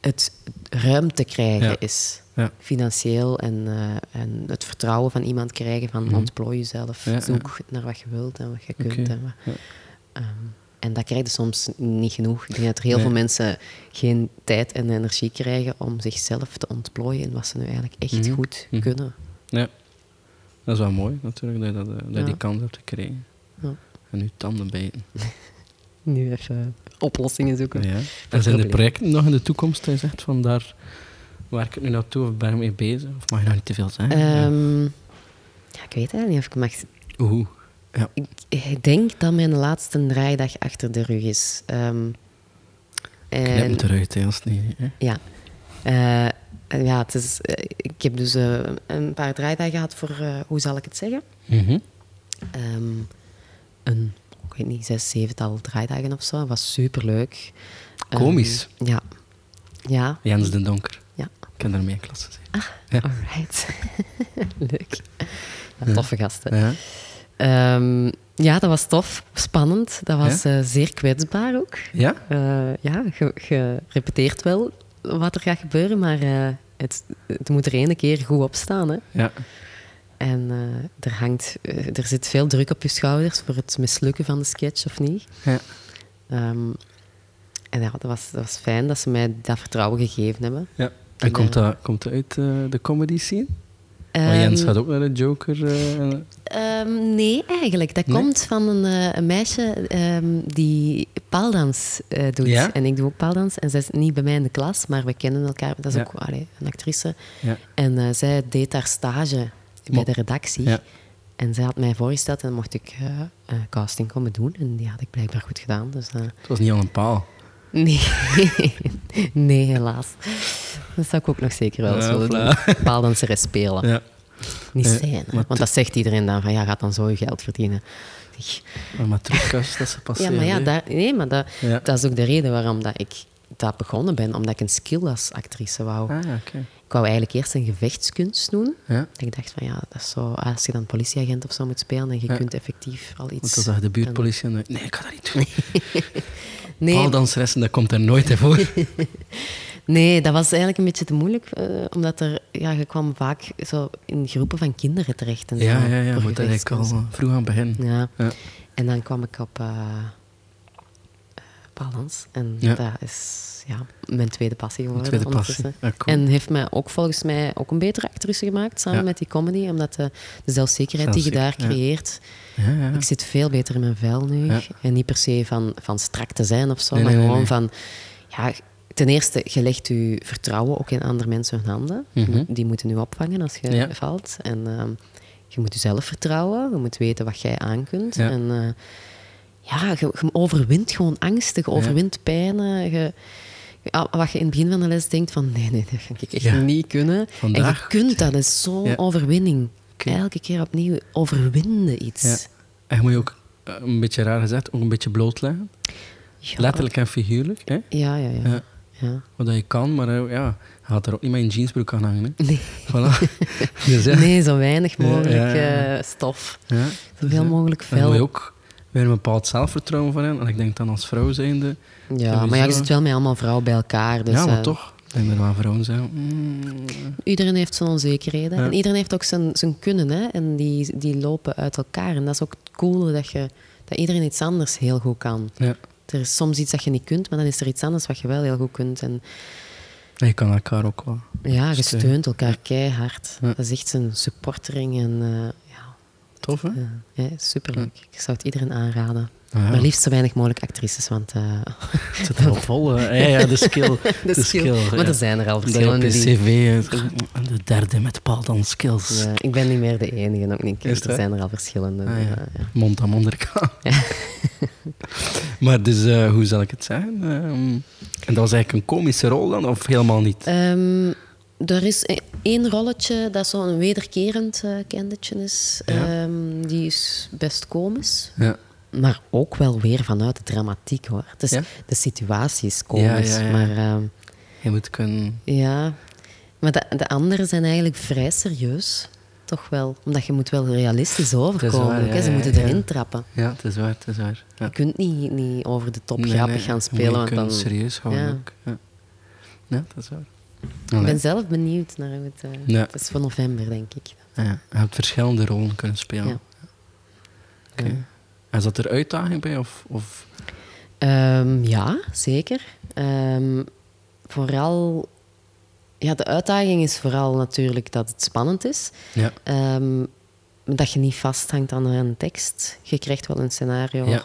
het ruimte krijgen Ja. is. Ja. Financieel en, eh, en het vertrouwen van iemand krijgen van Mhm. ontplooi jezelf, zoek naar wat je wilt en wat je kunt. En, ja. En dat krijg je soms niet genoeg. Ik denk dat er heel Nee. veel mensen geen tijd en energie krijgen om zichzelf te ontplooien in wat ze nu eigenlijk echt Mhm. goed Mhm. kunnen. Ja. Dat is wel mooi natuurlijk, dat je, dat, dat je Ja. die kans hebt gekregen. Ja. En nu tanden bijten. (laughs) Nu even oplossingen zoeken. Ja. En zijn er probleem. projecten nog in de toekomst dat je zegt van daar werk ik nu naartoe of ben ik mee bezig? Of mag je nog niet te veel zeggen? Ehm, ja, ik weet eigenlijk niet of ik mag... Oeh. Ja. Ik, ik denk dat mijn laatste draaidag achter de rug is. Knip en- eruit, hè, als niet... Hè? Ja. En ja, het is, eh, ik heb dus eh, een paar draaidagen gehad voor, hoe zal ik het zeggen? Mhm. Ehm, een, ik weet niet, zes, zevental draaidagen of zo. Dat was superleuk. Ehm, Komisch. ja. Ja, Jens de Donker. ja. Ik heb daarmee in klas gezeten. Ja. Alright. (laughs) Leuk. Ja, toffe gasten. Ja. Ehm, ja, dat was tof. Spannend. Dat was eh, zeer kwetsbaar ook. Ja? Eh, ja, je, je repeteert wel wat er gaat gebeuren, maar eh, het, het moet er ene keer goed op staan. Hè? Ja. En er, hangt, er zit veel druk op je schouders voor het mislukken van de sketch of niet. Ja. Ehm, en ja, dat was, dat was fijn dat ze mij dat vertrouwen gegeven hebben. ja. En komt dat, komt dat uit de comedy scene? Want Jens Ehm, gaat ook naar de Joker. eh, Ehm, nee, eigenlijk. Dat Nee? komt van een, eh, een meisje ehm, die paaldans eh, doet. Ja? En ik doe ook paaldans. En zij is niet bij mij in de klas, maar we kennen elkaar. Dat is Ja. ook allee, een actrice. ja. En zij deed daar stage bij de redactie. Ja. En zij had mij voorgesteld en dan mocht ik casting komen doen. En die had ik blijkbaar goed gedaan. Dus, Het was niet aan een paal. nee. (laughs) nee, helaas. Dat zou ik ook nog zeker wel eens Ja, willen voilà. (laughs) doen. Paaldanseres spelen. Ja. Niet zijn. hè. maar Want dat zegt iedereen dan van, ja, gaat dan zo je geld verdienen. Maar trucjes dat ze Ja, passeren. maar ja, hè. daar, nee, maar dat, Ja. dat is ook de reden waarom dat ik dat begonnen ben. Omdat ik een skill als actrice wou. Ah. Ik wou eigenlijk eerst een gevechtskunst doen. Ja. Ik dacht van ja, dat is zo, als je dan politieagent of zo moet spelen en je Ja. kunt effectief al iets... Want dan zag de buurtpolitie en dan- nee, ik ga dat niet doen. (laughs) nee, Paaldanseressen, dat komt er nooit voor. (laughs) nee, dat was eigenlijk een beetje te moeilijk. eh, omdat er, ja, je kwam vaak zo in groepen van kinderen terecht. En zo, Ja, ja, ja. Moet eigenlijk al vroeg aan beginnen. Ja. Ja. En dan kwam ik op eh eh, paaldans. En Ja. dat is ja, mijn tweede passie geworden tweede passie. Ja, cool. En heeft mij ook volgens mij ook een betere actrice gemaakt, samen Ja. met die comedy. Omdat de, de zelfzekerheid die je daar ja. creëert... Ik zit veel beter in mijn vel nu. En niet per se van, van strak te zijn of zo, Nee, maar nee, gewoon nee. van... Ja, ten eerste, je legt je vertrouwen ook in andere mensen hun handen. Je Mhm. Die moeten nu opvangen als je Ja. valt. En ehm, je moet jezelf vertrouwen. Je moet weten wat jij aan kunt. Ja. En eh, ja, je, je overwint gewoon angsten. Je Ja. overwint pijnen. Je, ja, wat je in het begin van de les denkt van... Nee, nee, dat ga ik echt niet kunnen. Vandaag en je kunt dat. Dat is zo'n overwinning. Elke keer opnieuw overwinnen iets. En je moet je ook, eh, een beetje raar gezegd, ook een beetje blootleggen. Letterlijk en figuurlijk. Hè? Ja, ja, ja. Ja. Wat je kan, maar eh, ja, gaat er ook niet een jeansbroek aan hangen. Hè? Nee. Voilà. (laughs) dus, ja. nee, zo weinig mogelijk ja, eh, stof. Ja. Zoveel Dus, mogelijk Daar moet je vel. ook weer een bepaald zelfvertrouwen van hebben. En ik denk dan als vrouw zijnde... Ja, maar ja, je zit wel met allemaal vrouwen bij elkaar. Dus, ja, maar eh, toch. Ik denk dat er wel vrouwen zijn. mm, Iedereen heeft zijn onzekerheden. En iedereen heeft ook zijn, zijn kunnen. Hè? En die, die lopen uit elkaar. En dat is ook het coole, dat, je, dat iedereen iets anders heel goed kan. ja. Er is soms iets dat je niet kunt, maar dan is er iets anders wat je wel heel goed kunt. En En je kan elkaar ook wel. ja, je Steun. steunt elkaar keihard. Ja. Dat is echt een supportering. En eh, ja, Tof, hè? ja, ja, superleuk. Ik zou het iedereen aanraden. Ah, ja. Maar liefst zo weinig mogelijk actrices, want... eh, Het zit er al vol. hè. Ja, ja, de skill. (laughs) de skill. Maar ja. er zijn er al verschillende je die... cv... eh, De derde met paaldan skills. Ja, ik ben niet meer de enige, ook niet. Er zijn er al verschillende. Ah, ja. ja, ja. Mond aan mond. (laughs) (laughs) maar dus, eh, hoe zal ik het zeggen? Ehm, en dat was eigenlijk een komische rol dan, of helemaal niet? Ehm, er is e- één rolletje dat zo'n wederkerend kindetje is. Ja. Ehm, die is best komisch. Ja. Maar ook wel weer vanuit de dramatiek, hoor. Dus Ja? de situatie is komisch. Ja, ja, ja. Maar Je moet kunnen... ja... Maar de, de anderen zijn eigenlijk vrij serieus. Toch wel. Omdat je moet wel realistisch overkomen. waar, ja. Ze moeten ja. erin trappen. Ja, het is waar, het is waar. Ja. Je kunt niet, niet over de top Nee, grappig nee, gaan spelen. Want dan, serieus houden Ja. ook. Ja. ja, dat is waar. ik ben zelf benieuwd naar hoe het... eh, Ja. Het is voor november, denk ik. Ja, je hebt verschillende rollen kunnen spelen. Ja. Oké. Ja. En zat er uitdaging bij? Of, of... Ehm, ja, zeker. Ehm, vooral... Ja, de uitdaging is vooral natuurlijk dat het spannend is. Ja. Ehm, dat je niet vasthangt aan een tekst. Je krijgt wel een scenario. Ja.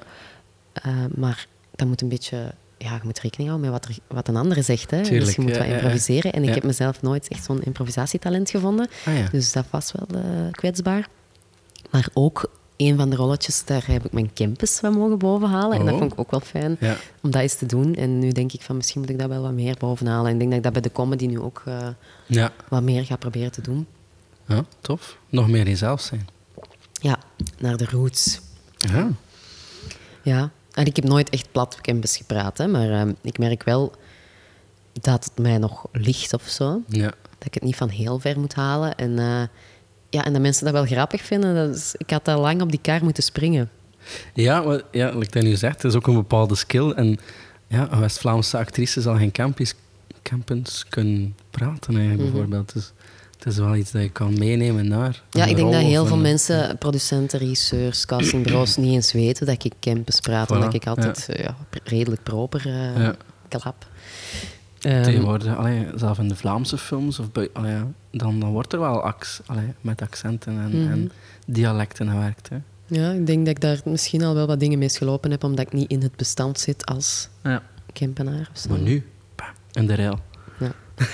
eh, maar dat moet een beetje ja, je moet rekening houden met wat, er, wat een andere zegt. Hè? Tuurlijk, dus je moet ja, wat improviseren. En ik heb mezelf nooit echt zo'n improvisatietalent gevonden. Ah. Dus dat was wel eh, kwetsbaar. Maar ook een van de rolletjes, daar heb ik mijn campus van mogen bovenhalen. En dat Oh. vond ik ook wel fijn Ja. om dat eens te doen. En nu denk ik van misschien moet ik dat wel wat meer bovenhalen. En ik denk dat ik dat bij de comedy nu ook eh, Ja. wat meer ga proberen te doen. ja, tof. Nog meer jezelf zijn. Ja, naar de roots. Ja. Ja, en ik heb nooit echt plat campus gepraat, hè, maar ehm, ik merk wel dat het mij nog ligt of zo. Ja. Dat ik het niet van heel ver moet halen. En, eh, ja, en dat mensen dat wel grappig vinden. Dat is, ik had al lang op die kar moeten springen. Ja, maar, ja, like dat nu zegt, het is ook een bepaalde skill. En ja, een West-Vlaamse actrice zal geen campus, campus kunnen praten, eigenlijk, Mhm. bijvoorbeeld. Dus het is wel iets dat je kan meenemen naar. Ja, ik denk dat heel veel mensen, producenten, regisseurs, castingbureaus, niet eens weten dat ik campus praat. Omdat Voilà, ik altijd eh, ja, redelijk proper eh, klap. Ehm, Tegenwoordig, allee, zelfs in de Vlaamse films, of allee, dan, dan wordt er wel ac- allee, met accenten en, Mhm. en dialecten gewerkt. Hè. ja, ik denk dat ik daar misschien al wel wat dingen mee gelopen heb, omdat ik niet in het bestand zit als Ja. Kempenaar. Of zo. Maar nu, bam, in de rail. Ja, (laughs)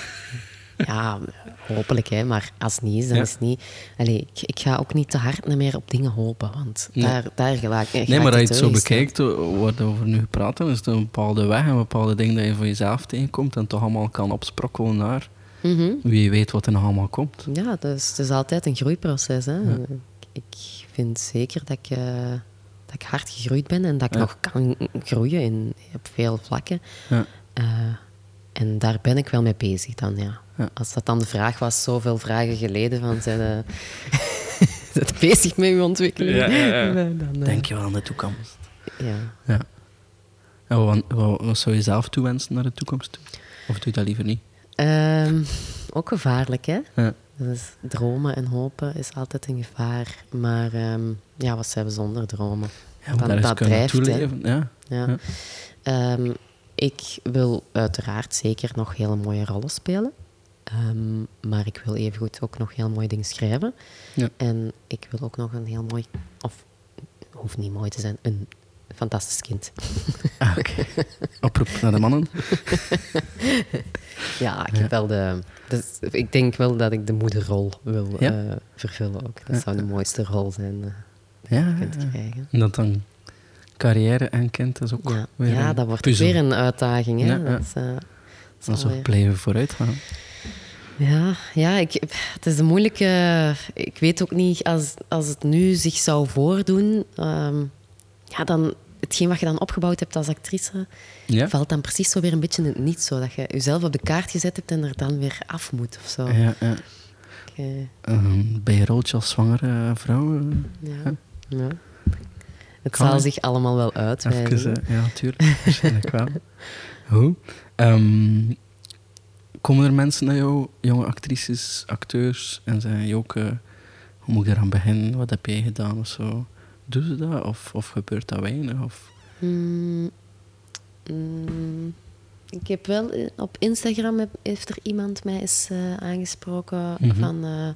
hopelijk, hè. maar als het niet is, dan Ja. is het niet. Allee, ik, ik ga ook niet te hard meer op dingen hopen, want Nee. daar, daar gelijk. Nee, maar als je het zo bekijkt, eh, wat we over nu praten, is het een bepaalde weg, een bepaalde ding dat je voor jezelf tegenkomt en toch allemaal kan opsprokkelen naar wie weet wat er nog allemaal komt. Mhm. Ja, dus het is altijd een groeiproces. Hè. Ik vind zeker dat ik, eh, dat ik hard gegroeid ben en dat ik Ja. nog kan groeien in, op veel vlakken. Ja. Eh, en daar ben ik wel mee bezig dan, ja. Ja. Als dat dan de vraag was, zoveel vragen geleden, van zijn (laughs) je bezig met je ontwikkeling? Ja, ja, ja. (laughs) Dan, eh, Denk je wel aan de toekomst. Ja. Ja. En wat, wat, wat zou je zelf toewensen naar de toekomst toe? Of doe je dat liever niet? Ehm, ook gevaarlijk, hè? Ja. Dus dromen en hopen is altijd een gevaar. Maar ehm, ja, wat zijn we zonder dromen? Ja, dat kunnen drijft, toeleven. Ja. Ja. Ja. Ik wil uiteraard zeker nog hele mooie rollen spelen. Ehm, maar ik wil evengoed ook nog heel mooie dingen schrijven. Ja. En ik wil ook nog een heel mooi, of hoeft niet mooi te zijn, een fantastisch kind. Ah, oké. (laughs) Oproep naar de mannen. (laughs) Ja, ik heb wel de. Dus ik denk wel dat ik de moederrol wil Ja. eh, vervullen ook. Dat zou de mooiste rol zijn Ja, die je kunt krijgen. En dat dan carrière en kind is ook Ja, weer ja dat wordt puzzel. weer een uitdaging. Hè? Ja, ja. Dat is, eh, dat is blijven vooruit gaan. Ja, ja ik, het is een moeilijke... Ik weet ook niet, als, als het nu zich zou voordoen... ehm, ja, dan... Hetgeen wat je dan opgebouwd hebt als actrice... Ja? valt dan precies zo weer een beetje in het niet. Zo dat je jezelf op de kaart gezet hebt en er dan weer af moet of zo. Ja, ja. Ik, eh, Ehm, bij je roodje als zwangere vrouw? eh, ja. ja. Het Kan, zal zich allemaal wel uitwijzen. Even, eh, ja, natuurlijk. Waarschijnlijk wel. (laughs) Hoe? Ehm, komen er mensen naar jou, jonge actrices, acteurs, en zeggen: Joke, hoe moet ik eraan beginnen? Wat heb jij gedaan of zo? Doen ze dat? Of, of gebeurt dat weinig? Of... Mm, mm, ik heb wel eh, op Instagram heb- heeft er iemand mij eens eh, aangesproken Mhm. van eh,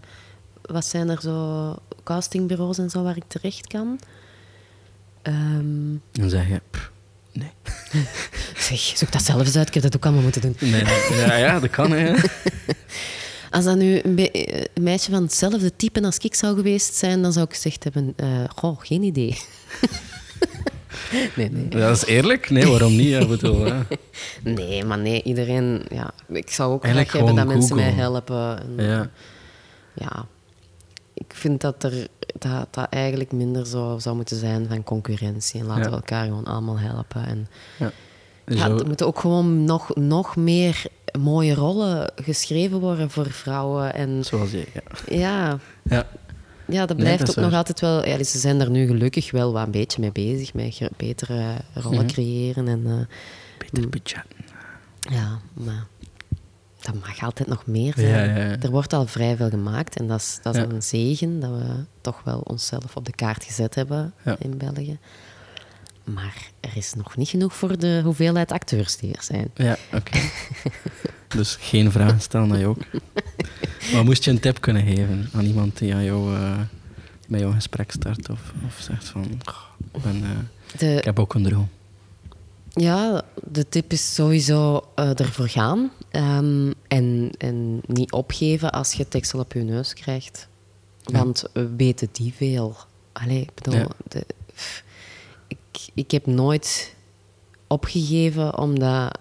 wat zijn er zo castingbureaus en zo waar ik terecht kan. Ehm, Dan zeg je: "Pff, Nee. (laughs) zeg, zoek dat zelf eens uit, ik heb dat ook allemaal moeten doen. nee. Ja, ja, dat kan, hè. (laughs) Als dat nu een, be- een meisje van hetzelfde type als ik zou geweest zijn, dan zou ik gezegd hebben, eh, goh, geen idee. (laughs) nee, nee. Dat is eerlijk? Nee, waarom niet? Ja, bedoel. Nee, maar nee, iedereen... Ja, ik zou ook graag hebben dat mensen mij helpen. En, ja. ja, ik vind dat er dat, dat eigenlijk minder zo zou moeten zijn van concurrentie. En laten Ja. we elkaar gewoon allemaal helpen. En ja. ja, er moeten ook gewoon nog, nog meer mooie rollen geschreven worden voor vrouwen. En Zoals jij, ja. ja, ja. ja dat Nee, blijft dat ook nog altijd wel... Ja, dus ze zijn daar nu gelukkig wel wat een beetje mee bezig, met betere rollen Mhm. creëren. En, eh, Beter budget. ja, maar dat mag altijd nog meer zijn. Ja, ja, ja. Er wordt al vrij veel gemaakt en dat is, dat is een zegen dat we toch wel onszelf op de kaart gezet hebben in België. Maar er is nog niet genoeg voor de hoeveelheid acteurs die er zijn. Ja, oké. (laughs) dus geen vragen stellen aan jou ook. Maar moest je een tip kunnen geven aan iemand die aan jou, eh, bij jou een gesprek start of, of zegt van, "Goh, ik, ben, eh, De, ik heb ook een droom. Ja, de tip is sowieso uh, ervoor gaan. Um, en, en niet opgeven als je tekstel op je neus krijgt. Want we weten die veel. Allee, ik bedoel, de, ik, ik heb nooit opgegeven omdat...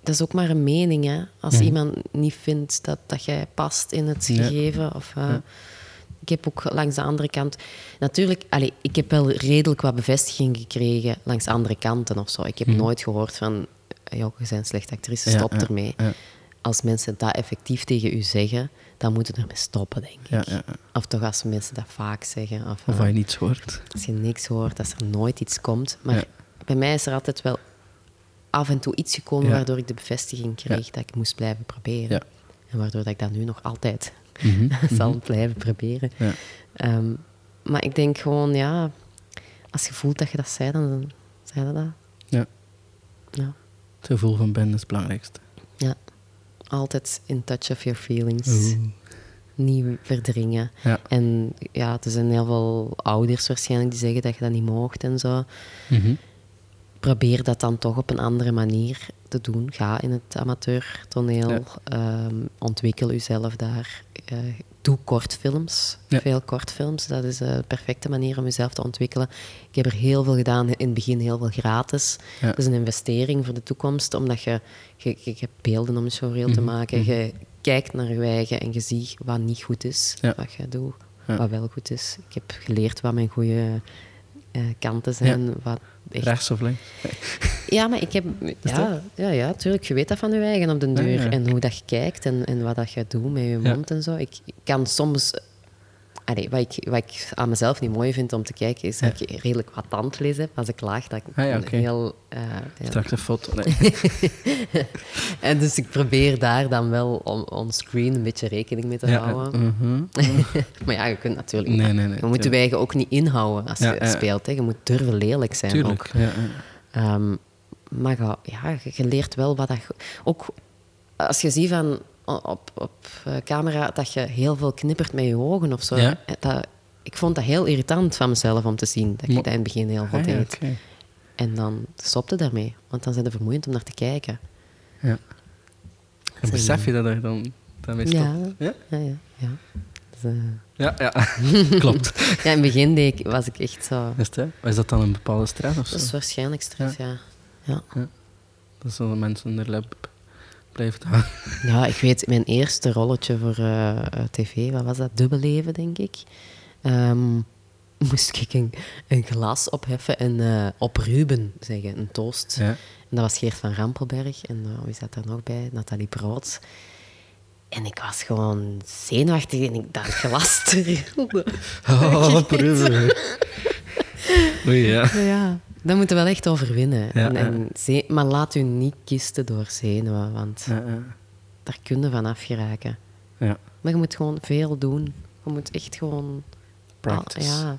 Dat is ook maar een mening, hè. Als iemand niet vindt dat, dat jij past in het gegeven... Of, uh, ik heb ook langs de andere kant... Natuurlijk, allee, ik heb wel redelijk wat bevestiging gekregen langs andere kanten of zo. Ik heb mhm. nooit gehoord van... Joh, je bent slechte actrice, stop ermee. Als mensen dat effectief tegen u zeggen, dan moeten ermee stoppen, denk ik. Of toch als mensen dat vaak zeggen. Of, of als je niets hoort. Als je niks hoort, als er nooit iets komt. Maar bij mij is er altijd wel af en toe iets gekomen waardoor ik de bevestiging kreeg dat ik moest blijven proberen. En waardoor dat ik dat nu nog altijd Mhm, (laughs) zal mhm. blijven proberen. Ja. Ehm, maar ik denk gewoon, ja, als je voelt dat je dat zei, dan zei je dat. Ja. ja. Het gevoel van ben is het belangrijkste. Ja. Altijd in touch of your feelings. Niet verdringen. Ja. En ja, er zijn heel veel ouders waarschijnlijk die zeggen dat je dat niet moogt en zo. Mm Probeer dat dan toch op een andere manier te doen. Ga in het amateurtoneel. Ja. Ehm, ontwikkel jezelf daar. Uh, doe kortfilms. Veel kortfilms. Dat is de perfecte manier om jezelf te ontwikkelen. Ik heb er heel veel gedaan. In het begin heel veel gratis. Dat is een investering voor de toekomst. Omdat je, je, je hebt beelden om een showreel te mhm. maken. Mhm. Je kijkt naar je eigen en je ziet wat niet goed is. Wat je doet. Wat wel goed is. Ik heb geleerd wat mijn goede uh, kanten zijn. Wat echt... Rechts of links? (laughs) Ja, maar ik heb... Ja, ja, ja, tuurlijk. Je weet dat van je eigen op de deur. En hoe dat je kijkt en, en wat dat je doet met je mond en zo. Ik kan soms Allee, wat, ik, wat ik aan mezelf niet mooi vind om te kijken, is dat ik redelijk wat tandvlees heb. Als ik laag, dat ik ah, ja, okay. heel... Uh, Straks een foto. Nee. (laughs) en dus ik probeer daar dan wel on, onscreen een beetje rekening mee te houden. Mhm. (laughs) maar ja, je kunt natuurlijk... Nee, nee, nee, je moet je eigen ook niet inhouden als je speelt. Hè. Je moet durven lelijk zijn tuurlijk, ook. Um, maar ja, je leert wel wat dat... Ook als je ziet van op, op uh, camera dat je heel veel knippert met je ogen of zo. Ja? Dat, ik vond dat heel irritant van mezelf om te zien, dat ik dat in het begin heel goed ah, deed. En dan stopte daarmee, want dan zijn het vermoeiend om naar te kijken. Ja. En besef je dat er dan daarmee stopt? Ja, ja, ja. ja. ja. Dus, uh... ja, ja. (laughs) klopt. ja, in het begin deed ik, was ik echt zo... Is, het, is dat dan een bepaalde stress of zo? Dat is waarschijnlijk stress, ja. ja. ja. Dat zullen mensen in de lab (laughs) Ja, ik weet, mijn eerste rolletje voor uh, tv, wat was dat? Dubbelleven, denk ik. Um, (laughs) moest ik een, een, glas opheffen en uh, op Ruben zeggen, een toast. Ja. En dat was Geert van Rampelberg. En uh, wie zat daar nog bij? Nathalie Brood. En ik was gewoon zenuwachtig en ik dat glas trilde. (laughs) Oh, op Ruben. Oei, ja. ja. Dat moeten we wel echt overwinnen. en, en maar laat u niet kisten door zenuwen, want daar kun je van afgeraken. Ja. Maar je moet gewoon veel doen. Je moet echt gewoon... Practice. ja.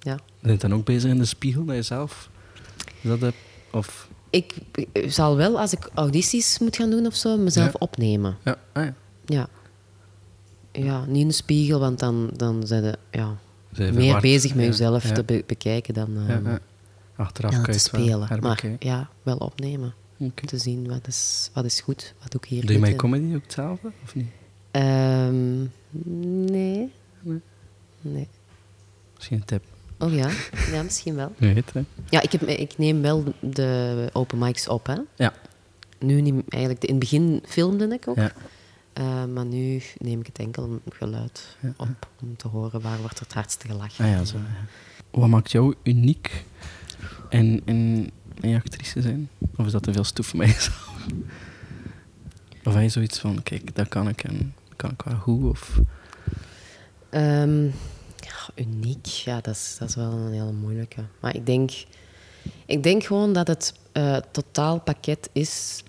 ja. Ben je dan ook bezig in de spiegel naar jezelf? Is dat of... Ik, zal wel, als ik audities moet gaan doen of zo, mezelf opnemen. Ja. Ah, ja. ja. Ja, niet in de spiegel, want dan, dan zijn ze ja, meer bezig met jezelf te bekijken dan... Um, Achteraf ja, te spelen. maar ja, wel opnemen. Om te zien wat is, wat is goed, wat ik hier Doe je mijn comedy ook hetzelfde, of niet? Um, nee. nee. Misschien een tip. Oh ja, ja misschien wel. (laughs) Weet, hè? Ja, ik, heb, ik neem wel de open mics op, hè. Ja. Nu niet eigenlijk. In het begin filmde ik ook. Ja. Uh, maar nu neem ik het enkel geluid op om te horen waar wordt het hardste gelachen. Ah, ja, zo, ja. Wat maakt jou uniek en, en, en actrice zijn? Of is dat te veel stoef voor mij? of heb je zoiets van, kijk, dat kan ik en kan ik wel goed? Of... Um, ja, uniek, ja, dat is, dat is wel een hele moeilijke. Maar ik denk, ik denk gewoon dat het uh, totaalpakket is.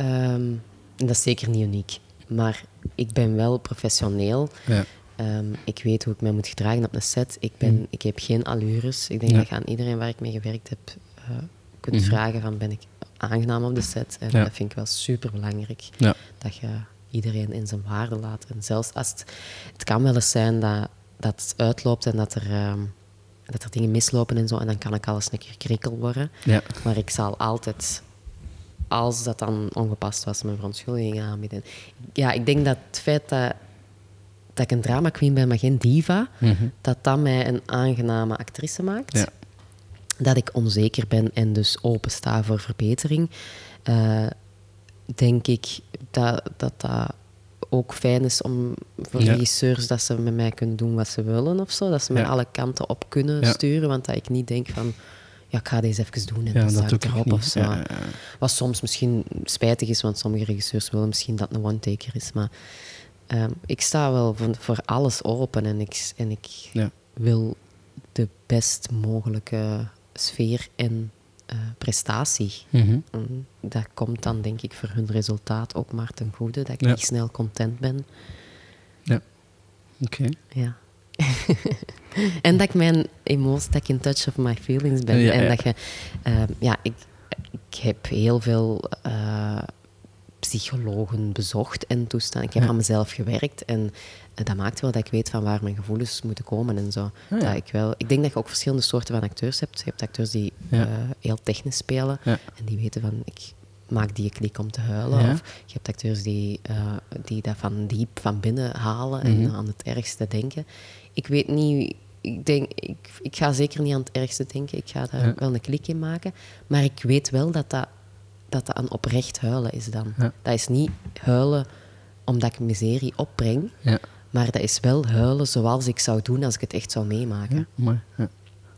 Um, dat is zeker niet uniek. Maar ik ben wel professioneel. Ja. Um, ik weet hoe ik mij moet gedragen op een set. Ik, ben, mm. ik heb geen allures. Ik denk dat je aan iedereen waar ik mee gewerkt heb uh, kunt mm vragen van ben ik aangenaam op de set. En dat vind ik wel super belangrijk. Ja. Dat je iedereen in zijn waarde laat. En zelfs als het, het kan wel eens zijn dat, dat het uitloopt en dat er um, dat er dingen mislopen en zo. En dan kan ik alles een keer krikkel worden. Ja. Maar ik zal altijd, als dat dan ongepast was, mijn verontschuldigingen aanbieden. Ja, ik denk dat het feit dat, dat ik een drama queen ben, maar geen diva, dat dat mij een aangename actrice maakt. Ja. Dat ik onzeker ben en dus opensta voor verbetering. Eh, denk ik dat, dat dat ook fijn is om voor Ja. regisseurs dat ze met mij kunnen doen wat ze willen of zo. Dat ze mij Ja. alle kanten op kunnen sturen. Want dat ik niet denk van, ja, ik ga deze even doen en Ja, dan dat ik erop of zo. Ja, ja, ja. Wat soms misschien spijtig is, want sommige regisseurs willen misschien dat een one-taker is. Maar ehm, ik sta wel voor, voor alles open en ik, en ik Ja. wil de best mogelijke sfeer en eh, prestatie. Mhm. Dat komt dan denk ik voor hun resultaat ook maar ten goede, dat ik Ja. niet snel content ben. Oké. Ja. (laughs) en dat ik mijn emoties, dat ik in touch of my feelings ben. Ja, en ja. dat je, ehm, ja, ik, ik heb heel veel eh, psychologen bezocht en toestaan. Ik heb Ja. aan mezelf gewerkt en eh, dat maakt wel dat ik weet van waar mijn gevoelens moeten komen en zo. Ja. Dat ik, wel, ik denk dat je ook verschillende soorten van acteurs hebt. Je hebt acteurs die eh, heel technisch spelen en die weten van ik maak die klik om te huilen. Of je hebt acteurs die, eh, die dat van diep van binnen halen en Mhm. aan het ergste denken. Ik weet niet, ik, denk, ik, ik ga zeker niet aan het ergste denken. Ik ga daar Ja. wel een klik in maken. Maar ik weet wel dat dat, dat, dat een oprecht huilen is dan. Ja. Dat is niet huilen omdat ik miserie opbreng. Ja. Maar dat is wel huilen zoals ik zou doen als ik het echt zou meemaken. Ja.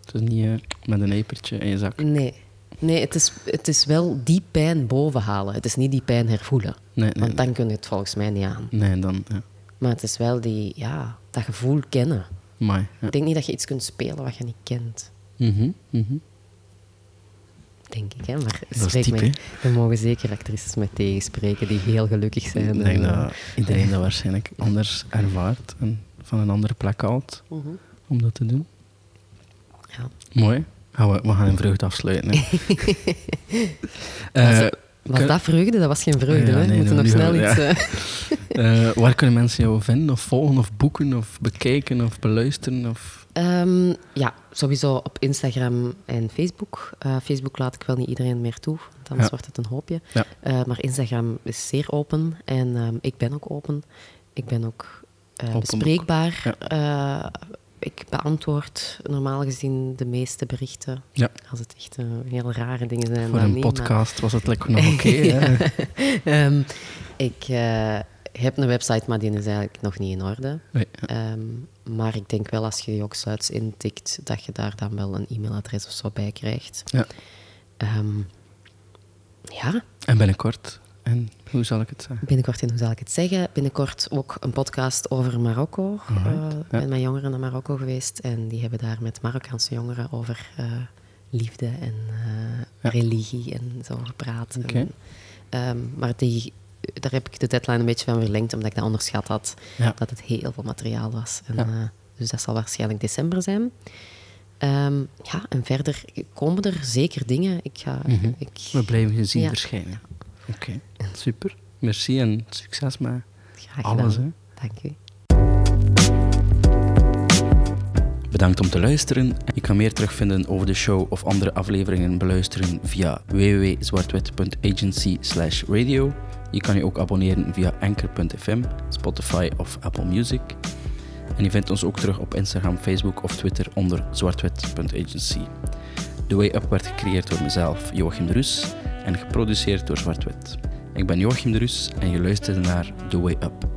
Het is niet eh, met een epertje in je zak. Nee, nee het, is, het is wel die pijn bovenhalen. Het is niet die pijn hervoelen. Nee, nee, Want dan kun je het volgens mij niet aan. nee dan... Ja. Maar het is wel die, ja, dat gevoel kennen. Ja. Ik denk niet dat je iets kunt spelen wat je niet kent. Mhm, mhm. Denk ik, hè? Maar spreek diep, me- hè? er mogen zeker actrices met tegenspreken die heel gelukkig zijn. Ik denk en, dat iedereen dat waarschijnlijk anders ervaart en van een andere plek haalt Mhm. om dat te doen. Ja. Mooi. We, we gaan in vreugde afsluiten. Hè. (laughs) Eh, was dat vreugde? Dat was geen vreugde, Ja, nee, We moeten nog snel iets... eh, (laughs) eh, waar kunnen mensen jou vinden of volgen of boeken of bekijken of beluisteren? Of... Ehm, ja, sowieso op Instagram en Facebook. Eh, Facebook laat ik wel niet iedereen meer toe, want anders Ja. wordt het een hoopje. Ja. Maar Instagram is zeer open en ehm, ik ben ook open. Ik ben ook bespreekbaar. Ik beantwoord normaal gezien de meeste berichten. Ja. Als het echt eh, heel rare dingen zijn. Voor dan een niet, maar- podcast was het lekker nog (laughs) oké. Ehm, ik eh, heb een website, maar die is eigenlijk nog niet in orde. Nee, ja. Ehm, maar ik denk wel als je Joksuits intikt, dat je daar dan wel een e-mailadres of zo bij krijgt. Ja. Ehm, ja, En binnenkort. En hoe zal ik het zeggen? binnenkort, en hoe zal ik het zeggen? Binnenkort ook een podcast over Marokko. Eh, Ik ja. ben met jongeren naar Marokko geweest en die hebben daar met Marokkaanse jongeren over eh, liefde en eh, Ja. religie en zo gepraat. En, ehm, maar die, daar heb ik de deadline een beetje van verlengd, omdat ik dat onderschat had. Ja. Dat het heel veel materiaal was. En, Ja. eh, dus dat zal waarschijnlijk december zijn. Ehm, ja, en verder komen er zeker dingen. Ik ga... Mhm. ik, We blijven je zien Ja. verschijnen. Oké, super. Merci en succes met graag alles. Hè. Dank u. Bedankt om te luisteren. Je kan meer terugvinden over de show of andere afleveringen beluisteren via www.zwartwit.agency radio. Je kan je ook abonneren via anchor.fm, Spotify of Apple Music. En je vindt ons ook terug op Instagram, Facebook of Twitter onder zwartwit.agency. The Way Up werd gecreëerd door mezelf, Joachim de Rus, en geproduceerd door zwart-wit. Ik ben Joachim de Rus en je luistert naar The Way Up.